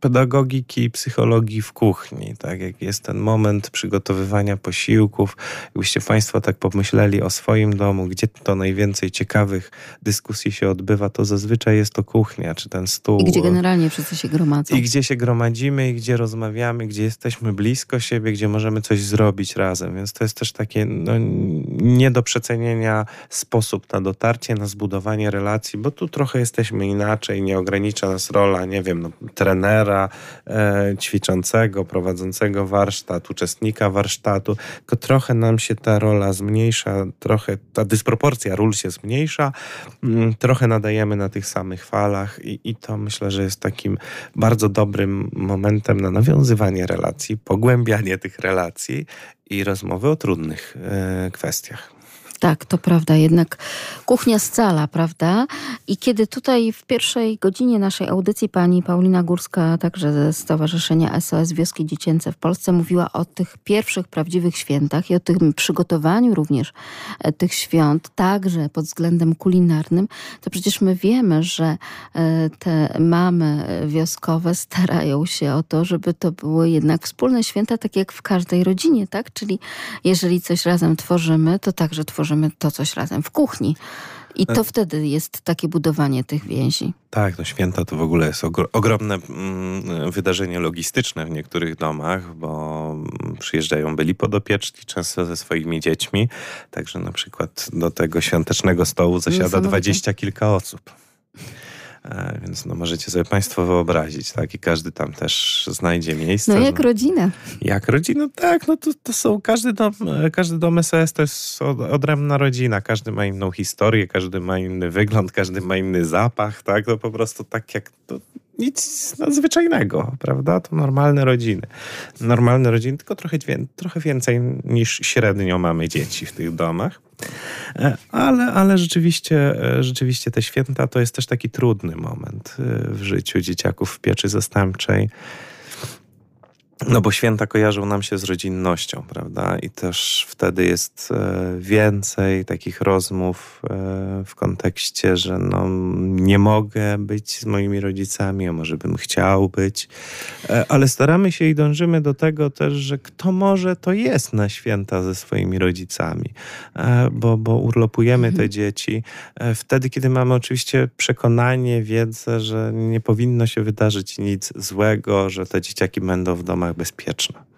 pedagogiki i psychologii w kuchni, tak jak jest ten moment przygotowywania posiłków. Jakbyście Państwo tak pomyśleli o swoim domu, gdzie to najwięcej ciekawych dyskusji się odbywa, to zazwyczaj jest to kuchnia, czy ten stół. I gdzie generalnie wszyscy się gromadzą. I gdzie się gromadzimy, i gdzie rozmawiamy, gdzie jesteśmy blisko siebie, gdzie możemy coś zrobić razem. Więc to jest też takie no, nie do przecenienia sposób na dotarcie, na zbudowanie relacji, bo tu trochę jesteśmy inaczej, nie ogranicza nas rola, nie wiem, no, trenera, e, ćwiczącego, prowadzącego warsztat, uczestnika warsztatu, tylko trochę nam się ta rola zmniejsza, trochę ta dysproporcja ról się zmniejsza, mm, trochę nadajemy na tych samych falach i, i to myślę, że jest takim bardzo dobrym momentem na nawiązywanie relacji, pogłębianie tych relacji i rozmowy o trudnych e, kwestiach. Tak, to prawda. Jednak kuchnia scala, prawda? I kiedy tutaj w pierwszej godzinie naszej audycji pani Paulina Górska, także ze Stowarzyszenia SOS Wioski Dziecięce w Polsce, mówiła o tych pierwszych prawdziwych świętach i o tym przygotowaniu również e, tych świąt, także pod względem kulinarnym, to przecież my wiemy, że e, te mamy wioskowe starają się o to, żeby to były jednak wspólne święta, tak jak w każdej rodzinie, tak? Czyli jeżeli coś razem tworzymy, to także tworzymy tworzymy to coś razem w kuchni. I to wtedy jest takie budowanie tych więzi. Tak, no święta to w ogóle jest ogromne mm, wydarzenie logistyczne w niektórych domach, bo przyjeżdżają byli podopieczni często ze swoimi dziećmi, także na przykład do tego świątecznego stołu zasiada dwadzieścia kilka osób. E, więc no możecie sobie Państwo wyobrazić, tak? I każdy tam też znajdzie miejsce. No jak rodzina. Jak rodzina, tak. No to, to są, każdy dom, e, każdy dom SOS to jest odrębna rodzina. Każdy ma inną historię, każdy ma inny wygląd, każdy ma inny zapach, tak? To po prostu tak jak... To, nic nadzwyczajnego, prawda? To normalne rodziny. Normalne rodziny, tylko trochę, trochę więcej niż średnio mamy dzieci w tych domach. E, ale, ale rzeczywiście, e, rzeczywiście te święta to jest też taki trudny moment e, w życiu dzieciaków w pieczy zastępczej. No bo święta kojarzą nam się z rodzinnością, prawda? I też wtedy jest e, więcej takich rozmów e, w kontekście, że no, nie mogę być z moimi rodzicami, a może bym chciał być. E, ale staramy się i dążymy do tego też, że kto może, to jest na święta ze swoimi rodzicami, bo, bo urlopujemy te mhm. dzieci wtedy, kiedy mamy oczywiście przekonanie, wiedzę, że nie powinno się wydarzyć nic złego, że te dzieciaki będą w domach bezpieczne.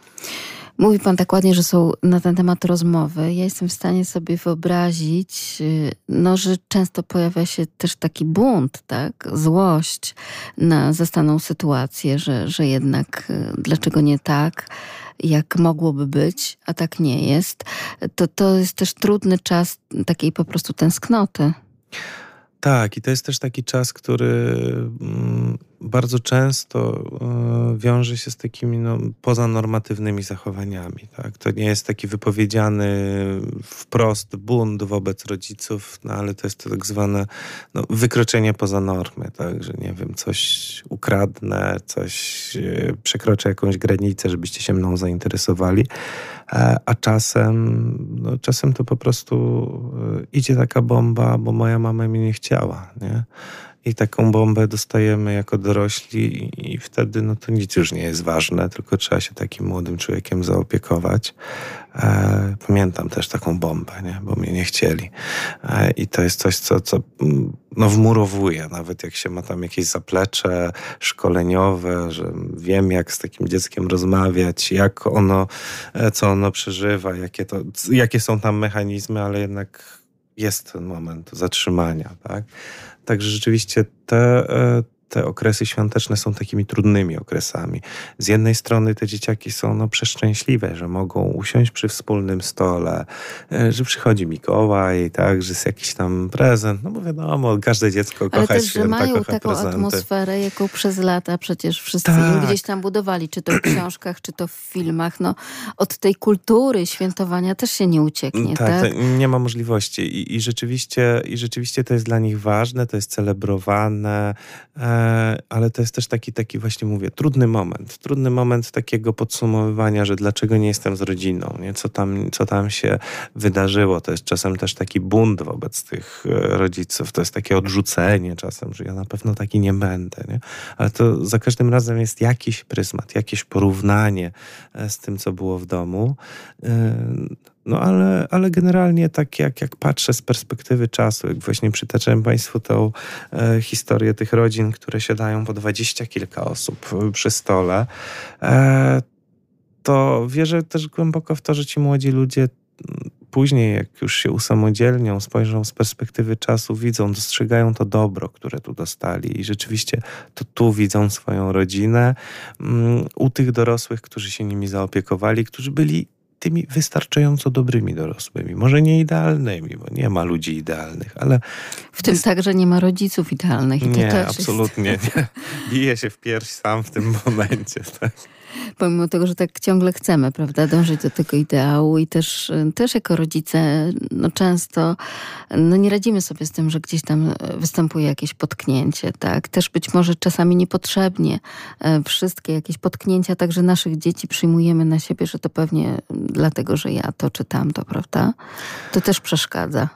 Mówi pan tak ładnie, że są na ten temat rozmowy. Ja jestem w stanie sobie wyobrazić, y, no, że często pojawia się też taki bunt, tak? złość na zastaną sytuację, że, że jednak y, dlaczego nie tak, jak mogłoby być, a tak nie jest. To, to jest też trudny czas takiej po prostu tęsknoty. Tak, i to jest też taki czas, który mm, bardzo często e, wiąże się z takimi no, pozanormatywnymi zachowaniami. Tak? To nie jest taki wypowiedziany wprost bunt wobec rodziców, no, ale to jest to tak zwane no, wykroczenie poza normy. Tak? Że nie wiem, coś ukradnę, coś e, przekroczę jakąś granicę, żebyście się mną zainteresowali. E, a czasem, no, czasem to po prostu idzie taka bomba, bo moja mama mnie nie chciała. Nie? I taką bombę dostajemy jako dorośli i wtedy no to nic już nie jest ważne, tylko trzeba się takim młodym człowiekiem zaopiekować. E, pamiętam też taką bombę, nie? bo mnie nie chcieli. E, I to jest coś, co, co mm, no, wmurowuje, nawet jak się ma tam jakieś zaplecze szkoleniowe, że wiem, jak z takim dzieckiem rozmawiać, jak ono, e, co ono przeżywa, jakie, to, jakie są tam mechanizmy, ale jednak jest ten moment zatrzymania, tak? Także rzeczywiście te, e, te okresy świąteczne są takimi trudnymi okresami. Z jednej strony te dzieciaki są no, przeszczęśliwe, że mogą usiąść przy wspólnym stole, e, że przychodzi Mikołaj, tak, że jest jakiś tam prezent, no bo wiadomo, każde dziecko kocha Ale też, święta, że mają taką prezenty. atmosferę, jaką przez lata przecież wszyscy tak. gdzieś tam budowali, czy to w książkach, czy to w filmach. No, od tej kultury świętowania też się nie ucieknie, tak? tak? nie ma możliwości I, i, rzeczywiście, i rzeczywiście to jest dla nich ważne, to jest celebrowane, e, ale to jest też taki, taki właśnie mówię, trudny moment. Trudny moment takiego podsumowywania, że dlaczego nie jestem z rodziną, nie? Co, tam, co tam się wydarzyło. To jest czasem też taki bunt wobec tych e, rodziców. To jest takie odrzucenie czasem, że ja na pewno taki nie będę. Nie? Ale to za każdym razem jest jakiś pryzmat, jakieś porównanie e, z tym, co było w domu. E, no ale, ale generalnie tak jak, jak patrzę z perspektywy czasu, jak właśnie przytaczałem Państwu tą e, historię tych rodzin, które siadają po dwadzieścia kilka osób przy stole, e, to wierzę też głęboko w to, że ci młodzi ludzie później, jak już się usamodzielnią, spojrzą z perspektywy czasu, widzą, dostrzegają to dobro, które tu dostali i rzeczywiście to tu widzą swoją rodzinę mm, u tych dorosłych, którzy się nimi zaopiekowali, którzy byli tymi wystarczająco dobrymi dorosłymi. Może nie idealnymi, bo nie ma ludzi idealnych, ale. W tym jest... także nie ma rodziców idealnych. I nie, absolutnie jest... nie. Bije się w pierś sam w tym momencie. Tak? Pomimo tego, że tak ciągle chcemy, prawda, dążyć do tego ideału i też, też jako rodzice no często no nie radzimy sobie z tym, że gdzieś tam występuje jakieś potknięcie, tak, też być może czasami niepotrzebnie e, wszystkie jakieś potknięcia także naszych dzieci przyjmujemy na siebie, że to pewnie dlatego, że ja to czy tamto, prawda, to też przeszkadza.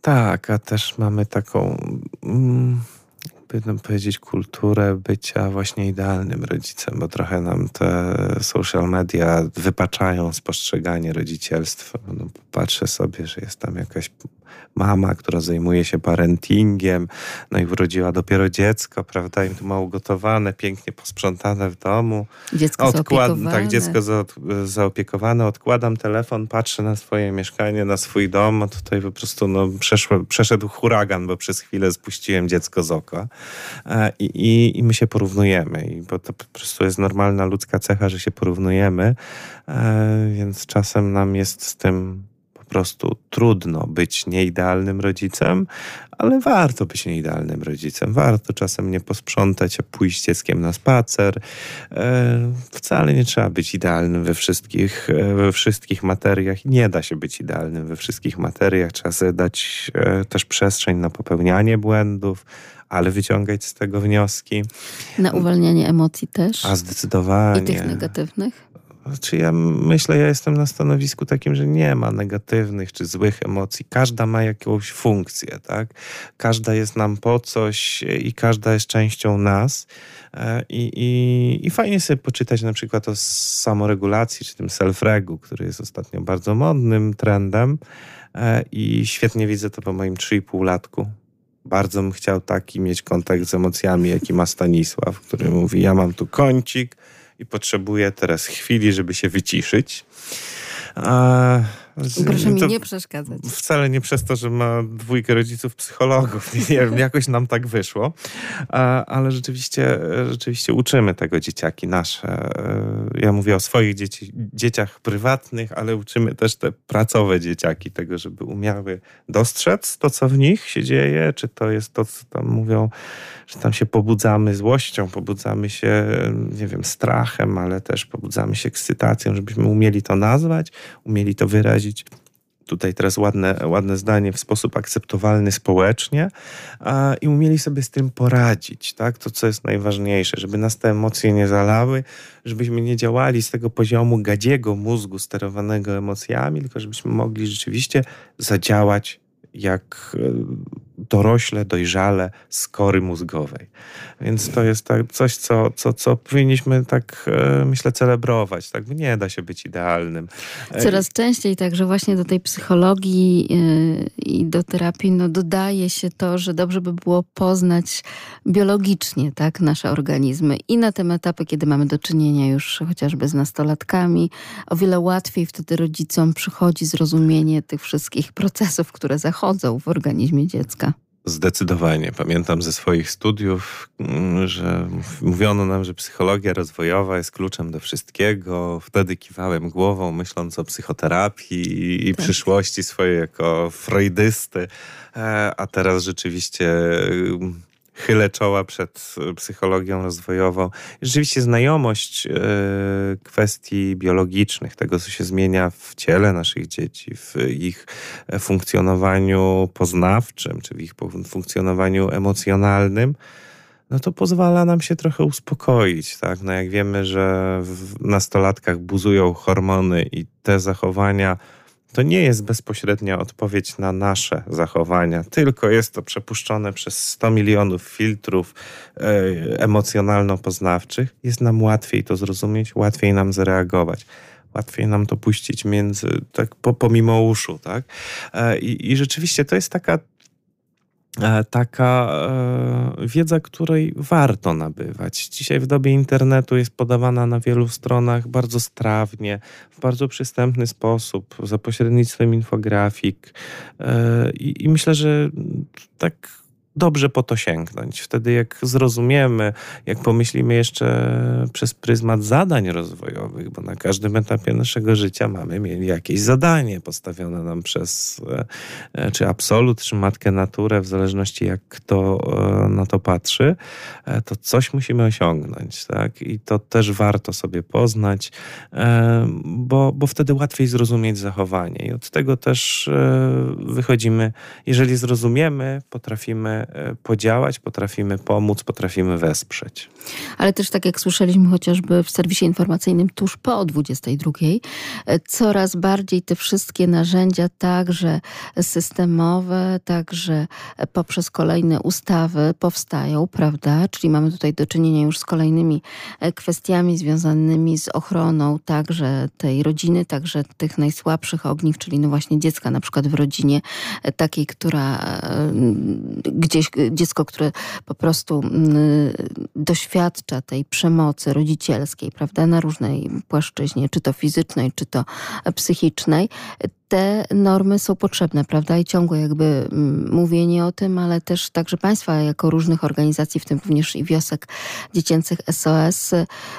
Tak, a też mamy taką... Mm jakby powiedzieć, kulturę bycia właśnie idealnym rodzicem, bo trochę nam te social media wypaczają spostrzeganie rodzicielstwa. No, patrzę sobie, że jest tam jakaś mama, która zajmuje się parentingiem, no i urodziła dopiero dziecko, prawda, im tu ma ugotowane, pięknie posprzątane w domu. Dziecko Odkład, zaopiekowane. Tak, dziecko za, zaopiekowane. Odkładam telefon, patrzę na swoje mieszkanie, na swój dom, a tutaj po prostu no, przeszło, przeszedł huragan, bo przez chwilę spuściłem dziecko z oka. E, I, i, i my się porównujemy, I bo to po prostu jest normalna ludzka cecha, że się porównujemy, e, więc czasem nam jest z tym prostu trudno być nieidealnym rodzicem, ale warto być nieidealnym rodzicem. Warto czasem nie posprzątać, a pójść z dzieckiem na spacer. E, wcale nie trzeba być idealnym we wszystkich, e, we wszystkich materiach. Nie da się być idealnym we wszystkich materiach. Trzeba sobie dać e, też przestrzeń na popełnianie błędów, ale wyciągać z tego wnioski. Na uwalnianie emocji też. A zdecydowanie. I tych negatywnych? Znaczy ja myślę, ja jestem na stanowisku takim, że nie ma negatywnych czy złych emocji. Każda ma jakąś funkcję, tak? Każda jest nam po coś i każda jest częścią nas. E, I, i, i fajnie sobie poczytać na przykład o samoregulacji, czy tym self-regu, który jest ostatnio bardzo modnym trendem. E, I świetnie widzę to po moim 3,5 latku. Bardzo bym chciał taki mieć kontakt z emocjami, jaki ma Stanisław, który mówi: Ja mam tu kącik, i potrzebuje teraz chwili, żeby się wyciszyć. Proszę mi nie przeszkadzać. Wcale nie przez to, że ma dwójkę rodziców psychologów. Nie wiem, jakoś nam tak wyszło. Ale rzeczywiście, rzeczywiście uczymy tego dzieciaki nasze. Ja mówię o swoich dzieci, dzieciach prywatnych, ale uczymy też te pracowe dzieciaki tego, żeby umiały dostrzec to, co w nich się dzieje, czy to jest to, co tam mówią że tam się pobudzamy złością, pobudzamy się, nie wiem, strachem, ale też pobudzamy się ekscytacją, żebyśmy umieli to nazwać, umieli to wyrazić tutaj teraz ładne, ładne zdanie, w sposób akceptowalny społecznie a, i umieli sobie z tym poradzić, tak? To, co jest najważniejsze, żeby nas te emocje nie zalały, żebyśmy nie działali z tego poziomu gadziego mózgu sterowanego emocjami, tylko żebyśmy mogli rzeczywiście zadziałać jak dorośle, dojrzale skory mózgowej. Więc to jest tak coś, co, co, co powinniśmy tak, e, myślę, celebrować. Tak? Nie da się być idealnym. E, Coraz częściej także właśnie do tej psychologii i do terapii no, dodaje się to, że dobrze by było poznać biologicznie tak, nasze organizmy i na tym etapie, kiedy mamy do czynienia już chociażby z nastolatkami, o wiele łatwiej wtedy rodzicom przychodzi zrozumienie tych wszystkich procesów, które zachodzą w organizmie dziecka. Zdecydowanie. Pamiętam ze swoich studiów, mm, że mówiono nam, że psychologia rozwojowa jest kluczem do wszystkiego. Wtedy kiwałem głową, myśląc o psychoterapii i tak. przyszłości swojej jako freudysty. E, a teraz rzeczywiście chylę czoła przed psychologią rozwojową. Rzeczywiście znajomość e, kwestii biologicznych, tego co się zmienia w ciele naszych dzieci, w ich funkcjonowaniu poznawczym, czy w ich funkcjonowaniu emocjonalnym, no to pozwala nam się trochę uspokoić, tak? No jak wiemy, że w nastolatkach buzują hormony i te zachowania to nie jest bezpośrednia odpowiedź na nasze zachowania, tylko jest to przepuszczone przez 100 milionów filtrów e, emocjonalno-poznawczych. Jest nam łatwiej to zrozumieć, łatwiej nam zareagować. Łatwiej nam to puścić między, tak po, pomimo uszu, tak? E, I, I rzeczywiście to jest taka taka e, wiedza, której warto nabywać. Dzisiaj w dobie internetu jest podawana na wielu stronach bardzo strawnie, w bardzo przystępny sposób, za pośrednictwem infografik. E, I, i myślę, że tak dobrze po to sięgnąć. Wtedy, jak zrozumiemy, jak pomyślimy jeszcze przez pryzmat zadań rozwojowych, bo na każdym etapie naszego życia mamy mieli jakieś zadanie postawione nam przez e, czy absolut, czy matkę naturę, w zależności jak kto e, na to patrzy, e, to coś musimy osiągnąć. Tak? I to też warto sobie poznać, bo, bo wtedy łatwiej zrozumieć zachowanie. I od tego też wychodzimy, jeżeli zrozumiemy, potrafimy E, podziałać, potrafimy pomóc, potrafimy wesprzeć. Ale też tak jak słyszeliśmy chociażby w serwisie informacyjnym tuż po 22, e, coraz bardziej te wszystkie narzędzia, także systemowe, także poprzez kolejne ustawy powstają, prawda? Czyli mamy tutaj do czynienia już z kolejnymi e, kwestiami związanymi z ochroną także tej rodziny, także tych najsłabszych ogniw, czyli no właśnie dziecka na przykład w rodzinie takiej, która gdzieś dziecko, które po prostu mm, doświadcza tej przemocy rodzicielskiej, prawda, na różnej płaszczyźnie, czy to fizycznej, czy to psychicznej, te normy są potrzebne, prawda? I ciągłe jakby mm, mówienie o tym, ale też także państwa jako różnych organizacji, w tym również i wiosek dziecięcych SOS,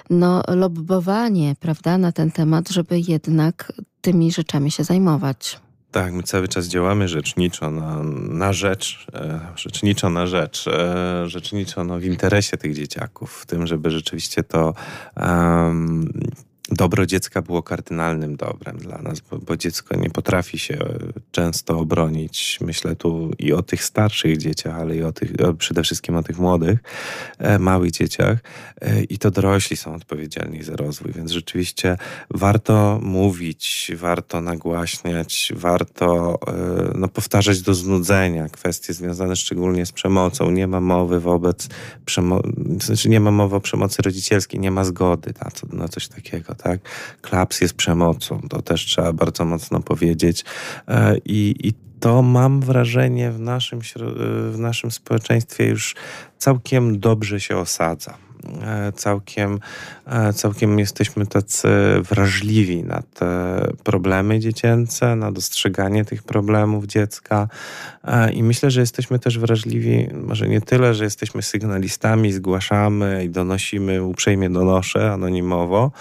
no lobbowanie, prawda, na ten temat, żeby jednak tymi rzeczami się zajmować. Tak, my cały czas działamy rzeczniczo na, na rzecz, e, rzeczniczo na rzecz, e, rzeczniczo no, w interesie tych dzieciaków, w tym, żeby rzeczywiście to dobro dziecka było kardynalnym dobrem dla nas, bo, bo, dziecko nie potrafi się e, często obronić. Myślę tu i o tych starszych dzieciach, ale i o tych, przede wszystkim o tych młodych, e, małych dzieciach. E, I to dorośli są odpowiedzialni za rozwój, więc rzeczywiście warto mówić, warto nagłaśniać, warto no, powtarzać do znudzenia kwestie związane szczególnie z przemocą. Nie ma mowy wobec przemocy, znaczy nie ma mowy o przemocy rodzicielskiej, nie ma zgody na, to, na coś takiego tak? Klaps jest przemocą, to też trzeba bardzo mocno powiedzieć. E, I, i to mam wrażenie w naszym, w naszym społeczeństwie już całkiem dobrze się osadza. E, całkiem, e, całkiem jesteśmy tacy wrażliwi na te problemy dziecięce, na dostrzeganie tych problemów dziecka. E, i myślę, że jesteśmy też wrażliwi, może nie tyle, że jesteśmy sygnalistami, zgłaszamy i donosimy, uprzejmie donoszę anonimowo,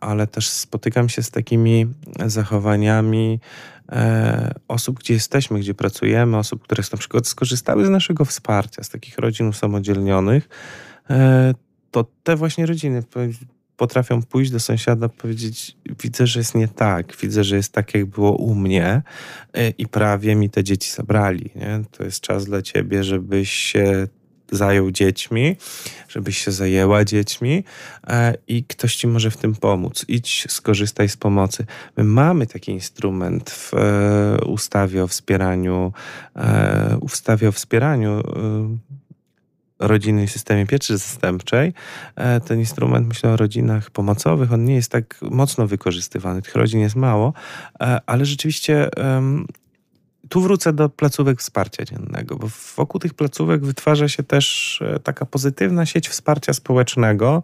ale też spotykam się z takimi zachowaniami, osób, gdzie jesteśmy, gdzie pracujemy, osób, które na przykład skorzystały z naszego wsparcia, z takich rodzin usamodzielnionych, to te właśnie rodziny potrafią pójść do sąsiada, powiedzieć: Widzę, że jest nie tak, widzę, że jest tak, jak było u mnie, e, i prawie mi te dzieci zabrali. Nie? To jest czas dla ciebie, żebyś się zajął dziećmi, żebyś się zajęła dziećmi e, i ktoś ci może w tym pomóc. Idź, skorzystaj z pomocy. My mamy taki instrument w ustawie o wspieraniu, ustawie o wspieraniu rodziny i systemie pieczy zastępczej, e, ten instrument, myślę o rodzinach pomocowych, on nie jest tak mocno wykorzystywany. Tych rodzin jest mało, e, ale rzeczywiście tu wrócę do placówek wsparcia dziennego, bo wokół tych placówek wytwarza się też e, taka pozytywna sieć wsparcia społecznego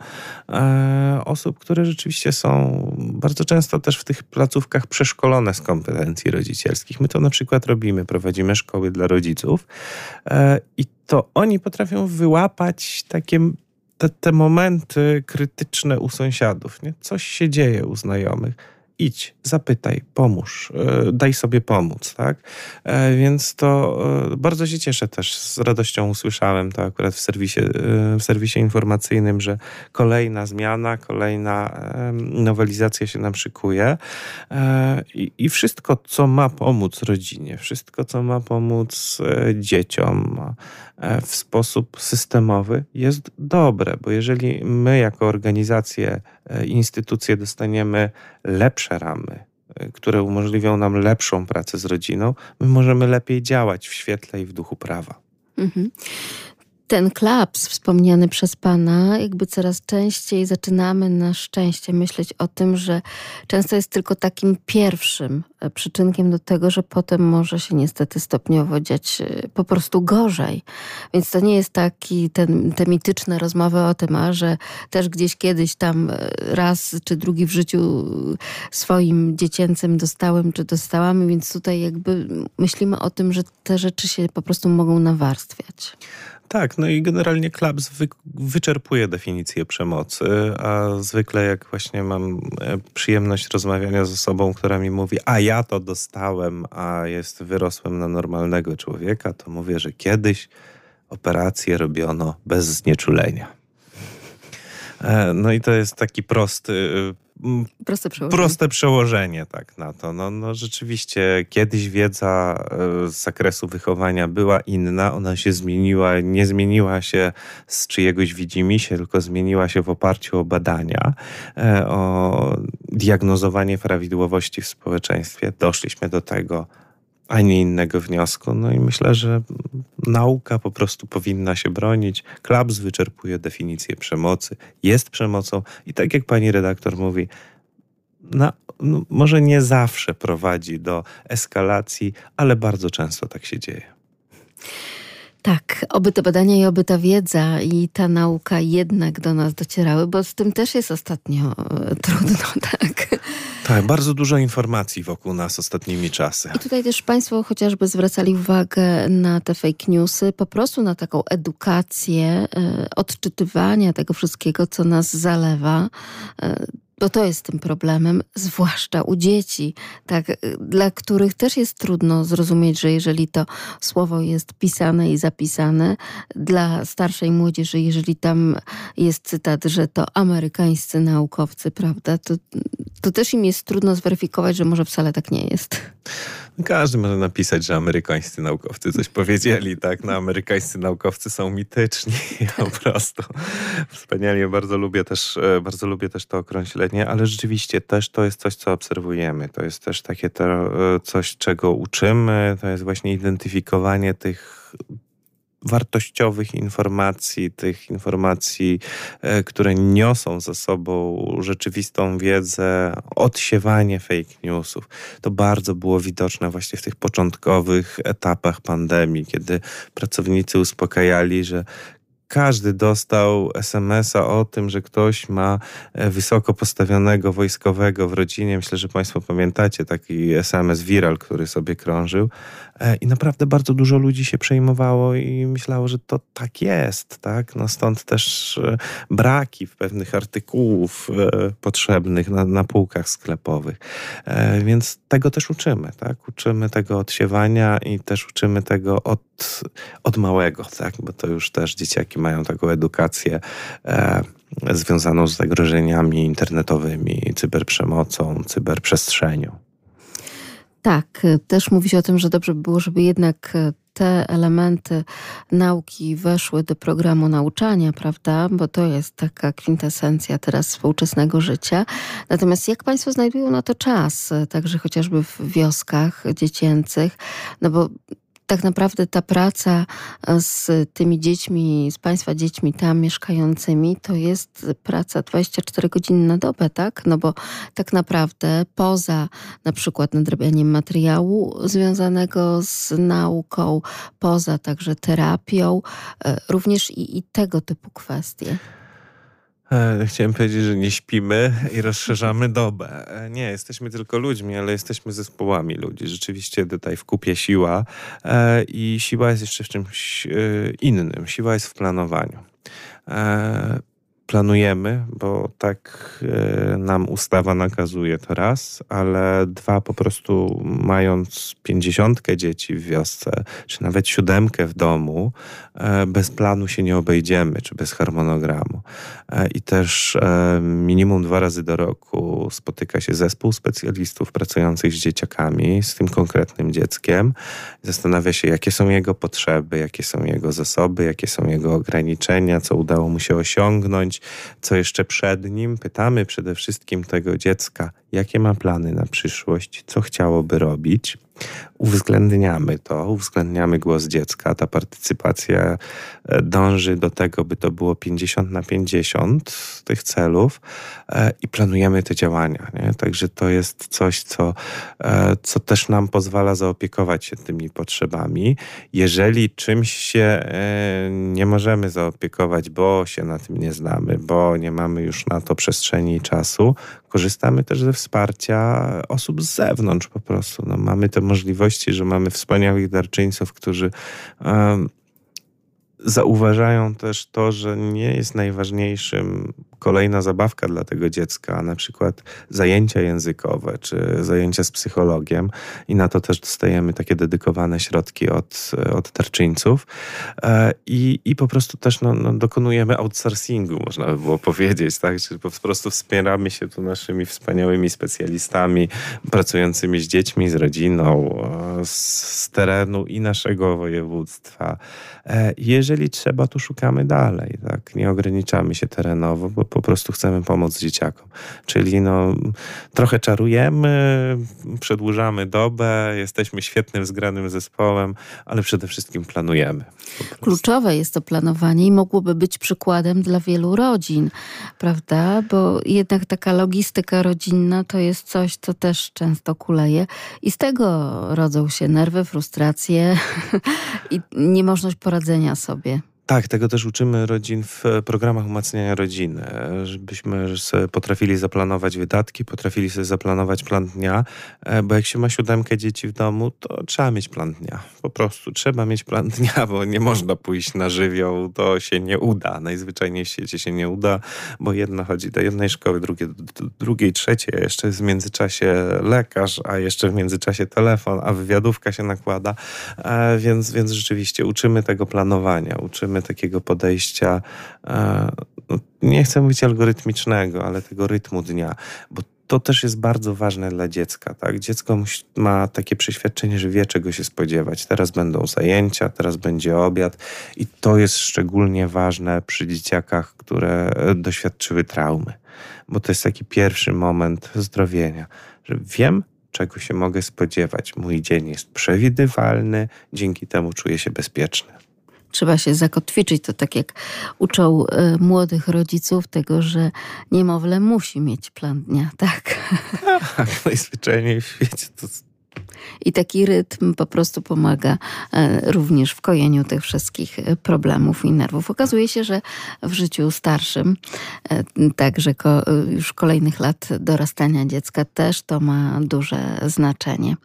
osób, które rzeczywiście są bardzo często też w tych placówkach przeszkolone z kompetencji rodzicielskich. My to na przykład robimy, prowadzimy szkoły dla rodziców i to oni potrafią wyłapać takie te, te momenty krytyczne u sąsiadów. Nie? Coś się dzieje u znajomych idź, zapytaj, pomóż, e, daj sobie pomóc, tak? E, więc to e, bardzo się cieszę też, z radością usłyszałem to akurat w serwisie, w serwisie informacyjnym, że kolejna zmiana, kolejna nowelizacja się nam szykuje i, i wszystko, co ma pomóc rodzinie, wszystko, co ma pomóc dzieciom w sposób systemowy jest dobre, bo jeżeli my jako organizacje, instytucje dostaniemy lepsze ramy, y, które umożliwią nam lepszą pracę z rodziną, my możemy lepiej działać w świetle i w duchu prawa. Mhm. Ten klaps wspomniany przez Pana, jakby coraz częściej zaczynamy na szczęście myśleć o tym, że często jest tylko takim pierwszym e, przyczynkiem do tego, że potem może się niestety stopniowo dziać e, po prostu gorzej. Więc to nie jest taki, ten, te mityczne rozmowy o tym, a że też gdzieś kiedyś tam e, raz czy drugi w życiu swoim dziecięcym dostałem czy dostałam, więc tutaj jakby myślimy o tym, że te rzeczy się po prostu mogą nawarstwiać. Tak, no i generalnie klaps wy, wyczerpuje definicję przemocy, a zwykle jak właśnie mam e, przyjemność rozmawiania z osobą, która mi mówi, a ja to dostałem, a jest wyrosłem na normalnego człowieka, to mówię, że kiedyś operację robiono bez znieczulenia. E, no i to jest taki prosty Proste przełożenie. Proste przełożenie tak na to. No, no rzeczywiście kiedyś wiedza e, z zakresu wychowania była inna, ona się zmieniła, nie zmieniła się z czyjegoś widzimisię, tylko zmieniła się w oparciu o badania, e, o diagnozowanie prawidłowości w społeczeństwie. Doszliśmy do tego, a nie innego wniosku. No i myślę, że nauka po prostu powinna się bronić. Klaps wyczerpuje definicję przemocy, jest przemocą i tak jak pani redaktor mówi, no, może nie zawsze prowadzi do eskalacji, ale bardzo często tak się dzieje. Tak, oby te badania i oby ta wiedza i ta nauka jednak do nas docierały, bo z tym też jest ostatnio e, trudno, tak? Tak, bardzo dużo informacji wokół nas ostatnimi czasy. I tutaj też Państwo chociażby zwracali uwagę na te fake newsy, po prostu na taką edukację, e, odczytywania tego wszystkiego, co nas zalewa. Bo to jest tym problemem, zwłaszcza u dzieci, tak, dla których też jest trudno zrozumieć, że jeżeli to słowo jest pisane i zapisane, dla starszej młodzieży, jeżeli tam jest cytat, że to amerykańscy naukowcy, prawda, to, to też im jest trudno zweryfikować, że może wcale tak nie jest. Każdy może napisać, że amerykańscy naukowcy coś powiedzieli, tak? No, amerykańscy naukowcy są mityczni po prostu. Wspaniale, bardzo lubię też, e, bardzo lubię też to określenie, ale rzeczywiście też to jest coś, co obserwujemy. To jest też takie to, e, coś, czego uczymy. To jest właśnie identyfikowanie tych wartościowych informacji, tych informacji, e, które niosą ze sobą rzeczywistą wiedzę, odsiewanie fake newsów. To bardzo było widoczne właśnie w tych początkowych etapach pandemii, kiedy pracownicy uspokajali, że każdy dostał SMS-a o tym, że ktoś ma e, wysoko postawionego wojskowego w rodzinie. Myślę, że Państwo pamiętacie taki SMS viral, który sobie krążył. E, I naprawdę bardzo dużo ludzi się przejmowało i myślało, że to tak jest, tak? No stąd też e, braki w pewnych artykułów potrzebnych na, na półkach sklepowych. Więc tego też uczymy, tak? Uczymy tego odsiewania i też uczymy tego od, od małego, tak? Bo to już też dzieciaki mają taką edukację e, związaną z zagrożeniami internetowymi, cyberprzemocą, cyberprzestrzenią. Tak, też mówi się o tym, że dobrze by było, żeby jednak te elementy nauki weszły do programu nauczania, prawda? Bo to jest taka kwintesencja teraz współczesnego życia. Natomiast jak Państwo znajdują na to czas, także chociażby w wioskach dziecięcych? No bo tak naprawdę ta praca e, z tymi dziećmi, z Państwa dziećmi tam mieszkającymi, to jest praca 24 godziny na dobę, tak? No bo tak naprawdę poza na przykład nadrabianiem materiału związanego z nauką, poza także terapią, e, również i, i tego typu kwestie. E, chciałem powiedzieć, że nie śpimy i rozszerzamy dobę. E, nie, jesteśmy tylko ludźmi, ale jesteśmy zespołami ludzi. Rzeczywiście tutaj w kupie siła e, i siła jest jeszcze w czymś innym. Siła jest w planowaniu planujemy, bo tak e, nam ustawa nakazuje to raz, ale dwa po prostu mając pięćdziesiątkę dzieci w wiosce, czy nawet siódemkę w domu, e, bez planu się nie obejdziemy, czy bez harmonogramu. E, I też minimum dwa razy do roku spotyka się zespół specjalistów pracujących z dzieciakami, z tym konkretnym dzieckiem. Zastanawia się, jakie są jego potrzeby, jakie są jego zasoby, jakie są jego ograniczenia, co udało mu się osiągnąć, co jeszcze przed nim. Pytamy przede wszystkim tego dziecka, jakie ma plany na przyszłość, co chciałoby robić. Uwzględniamy to, uwzględniamy głos dziecka. Ta partycypacja e, dąży do tego, by to było 50 na 50 tych celów e, i planujemy te działania. Nie? Także to jest coś, co, e, co też nam pozwala zaopiekować się tymi potrzebami. Jeżeli czymś się nie możemy zaopiekować, bo się na tym nie znamy, bo nie mamy już na to przestrzeni i czasu, korzystamy też ze wsparcia osób z zewnątrz po prostu. No, mamy te możliwości, że mamy wspaniałych darczyńców, którzy zauważają też to, że nie jest najważniejszym kolejna zabawka dla tego dziecka, na przykład zajęcia językowe czy zajęcia z psychologiem i na to też dostajemy takie dedykowane środki od, od tarczyńców e, i, i po prostu też no, no, dokonujemy outsourcingu, można by było powiedzieć, tak? Czyli po prostu wspieramy się tu naszymi wspaniałymi specjalistami pracującymi z dziećmi, z rodziną, e, z, z terenu i naszego województwa. E, jeżeli trzeba, to szukamy dalej, tak? Nie ograniczamy się terenowo, bo po prostu chcemy pomóc dzieciakom. Czyli no, trochę czarujemy, przedłużamy dobę, jesteśmy świetnym, zgranym zespołem, ale przede wszystkim planujemy. Kluczowe jest to planowanie i mogłoby być przykładem dla wielu rodzin, prawda? Bo jednak taka logistyka rodzinna to jest coś, co też często kuleje i z tego rodzą się nerwy, frustracje i niemożność poradzenia sobie. Tak, tego też uczymy rodzin w e, programach umacniania rodziny, żebyśmy sobie potrafili zaplanować wydatki, potrafili sobie zaplanować plan dnia, e, bo jak się ma siódemkę dzieci w domu, to trzeba mieć plan dnia. Po prostu trzeba mieć plan dnia, bo nie można pójść na żywioł, to się nie uda. Najzwyczajniej w świecie się nie uda, bo jedna chodzi do jednej szkoły, drugie do drugiej, trzeciej, a jeszcze w międzyczasie lekarz, a jeszcze w międzyczasie telefon, a wywiadówka się nakłada, e, więc, więc rzeczywiście uczymy tego planowania, uczymy takiego podejścia, e, no, nie chcę mówić algorytmicznego, ale tego rytmu dnia, bo to też jest bardzo ważne dla dziecka. Tak? Dziecko ma takie przeświadczenie, że wie, czego się spodziewać. Teraz będą zajęcia, teraz będzie obiad, i to jest szczególnie ważne przy dzieciakach, które doświadczyły traumy, bo to jest taki pierwszy moment zdrowienia, że wiem, czego się mogę spodziewać. Mój dzień jest przewidywalny, dzięki temu czuję się bezpieczny trzeba się zakotwiczyć. To tak jak uczą y, młodych rodziców tego, że niemowlę musi mieć plan dnia, tak? Tak, najzwyczajniej w świecie to i taki rytm po prostu pomaga e, również w kojeniu tych wszystkich e, problemów i nerwów. Okazuje się, że w życiu starszym, także już kolejnych lat dorastania dziecka też to ma duże znaczenie.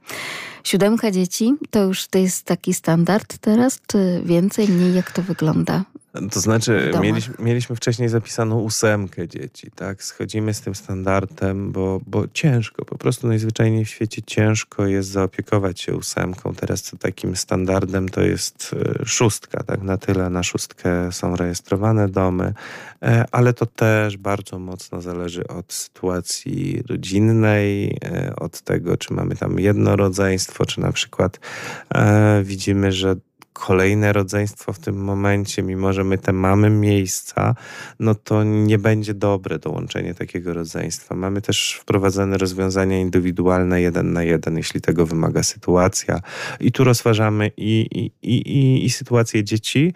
Siódemka dzieci to już to jest taki standard teraz, czy więcej, mniej? Jak to wygląda? To znaczy, mieliśmy, mieliśmy wcześniej zapisaną ósemkę dzieci, tak? Schodzimy z tym standardem, bo, bo ciężko, po prostu najzwyczajniej w świecie ciężko jest zaopiekować się ósemką. Teraz takim standardem to jest e, szóstka, tak? Na tyle na szóstkę są rejestrowane domy, e, ale to też bardzo mocno zależy od sytuacji rodzinnej, e, od tego, czy mamy tam jedno rodzeństwo, czy na przykład widzimy, że kolejne rodzeństwo w tym momencie, mimo że my te mamy miejsca, no to nie będzie dobre dołączenie takiego rodzeństwa. Mamy też wprowadzone rozwiązania indywidualne jeden na jeden, jeśli tego wymaga sytuacja. I tu rozważamy i, i, i, i sytuację dzieci,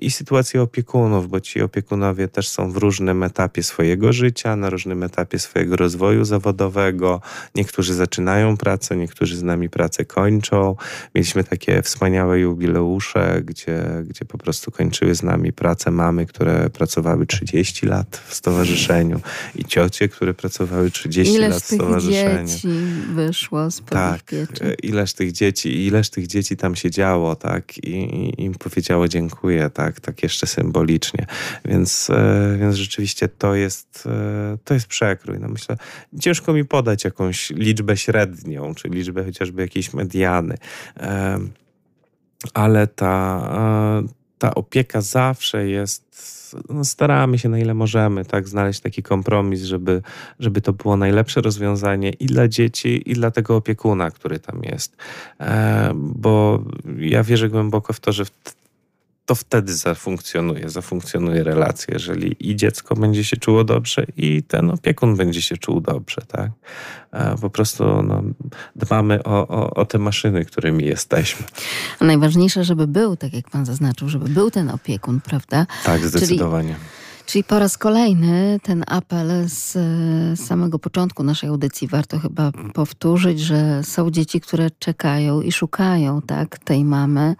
i sytuację opiekunów, bo ci opiekunowie też są w różnym etapie swojego życia, na różnym etapie swojego rozwoju zawodowego. Niektórzy zaczynają pracę, niektórzy z nami pracę kończą. Mieliśmy takie wspaniałe jubileusze, gdzie, gdzie po prostu kończyły z nami pracę mamy, które pracowały 30 lat w stowarzyszeniu i ciocie, które pracowały 30 ileż lat w stowarzyszeniu. Dzieci wyszło z Tak, pieczy. ileż tych dzieci, ileż tych dzieci tam się działo, tak, i, i im powiedziało dziękuję, tak, tak jeszcze symbolicznie. Więc, e, więc rzeczywiście to jest, e, to jest przekrój. No myślę, ciężko mi podać jakąś liczbę średnią, czy liczbę chociażby jakiejś mediany ale ta, ta opieka zawsze jest. No staramy się na ile możemy, tak, znaleźć taki kompromis, żeby, żeby to było najlepsze rozwiązanie i dla dzieci, i dla tego opiekuna, który tam jest. E, bo ja wierzę głęboko w to, że w to wtedy zafunkcjonuje, zafunkcjonuje relacja, jeżeli i dziecko będzie się czuło dobrze i ten opiekun będzie się czuł dobrze, tak? Po prostu no, dbamy o, o, o te maszyny, którymi jesteśmy. A najważniejsze, żeby był, tak jak pan zaznaczył, żeby był ten opiekun, prawda? Tak, zdecydowanie. Czyli Czyli po raz kolejny ten apel z samego początku naszej audycji warto chyba powtórzyć, że są dzieci, które czekają i szukają tak, tej mamy.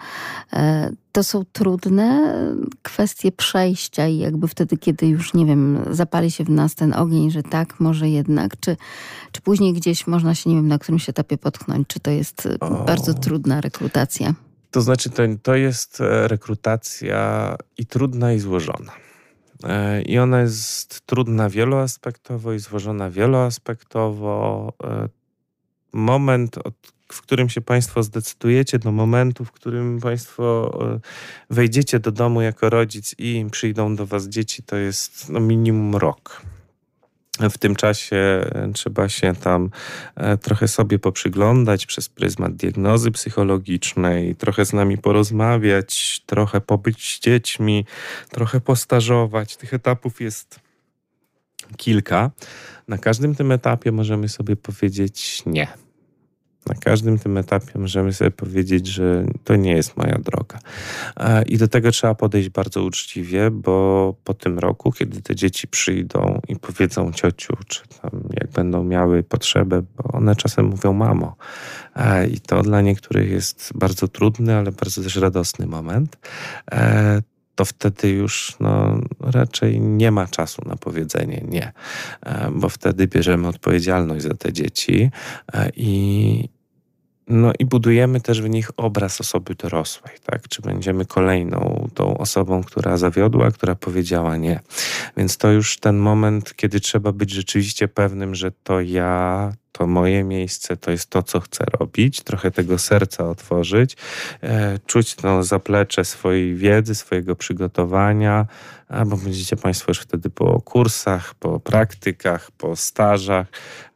E, to są trudne kwestie przejścia i jakby wtedy, kiedy już, nie wiem, zapali się w nas ten ogień, że tak, może jednak, czy, czy później gdzieś można się, nie wiem, na którymś etapie potknąć, czy to jest o. bardzo trudna rekrutacja? To znaczy, to, to jest e, rekrutacja i trudna, i złożona. E, I ona jest trudna wieloaspektowo i złożona wieloaspektowo. E, moment, w którym się Państwo zdecydujecie, do momentu, w którym Państwo e, wejdziecie do domu jako rodzic i przyjdą do Was dzieci, to jest no, minimum rok. W tym czasie e, trzeba się tam e, trochę sobie poprzyglądać przez pryzmat diagnozy psychologicznej, trochę z nami porozmawiać, trochę pobyć z dziećmi, trochę postażować. Tych etapów jest kilka. Na każdym tym etapie możemy sobie powiedzieć nie na każdym tym etapie możemy sobie powiedzieć, że to nie jest moja droga. I do tego trzeba podejść bardzo uczciwie, bo po tym roku, kiedy te dzieci przyjdą i powiedzą ciociu, czy tam jak będą miały potrzebę, bo one czasem mówią mamo. I to dla niektórych jest bardzo trudny, ale bardzo też radosny moment e, to wtedy już no, raczej nie ma czasu na powiedzenie nie, e, bo wtedy bierzemy odpowiedzialność za te dzieci e, i, no i budujemy też w nich obraz osoby dorosłej, tak? Czy będziemy kolejną tą osobą, która zawiodła, która powiedziała nie. Więc to już ten moment, kiedy trzeba być rzeczywiście pewnym, że to ja, to moje miejsce, to jest to, co chcę robić, trochę tego serca otworzyć, e, czuć to zaplecze swojej wiedzy, swojego przygotowania, bo będziecie Państwo już wtedy po kursach, po praktykach, po stażach,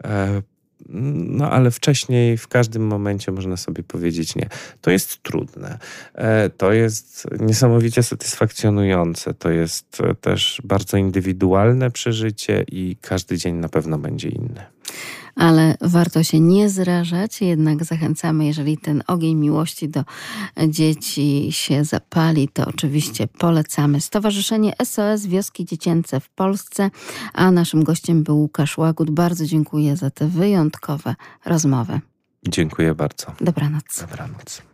e, no ale wcześniej w każdym momencie można sobie powiedzieć nie. To jest trudne. E, to jest niesamowicie satysfakcjonujące. To jest też bardzo indywidualne przeżycie i każdy dzień na pewno będzie inny ale warto się nie zrażać. Jednak zachęcamy, jeżeli ten ogień miłości do dzieci się zapali, to oczywiście polecamy. Stowarzyszenie SOS Wioski Dziecięce w Polsce, a naszym gościem był Łukasz Łagut. Bardzo dziękuję za te wyjątkowe rozmowy. Dziękuję bardzo. Dobranoc. Dobranoc.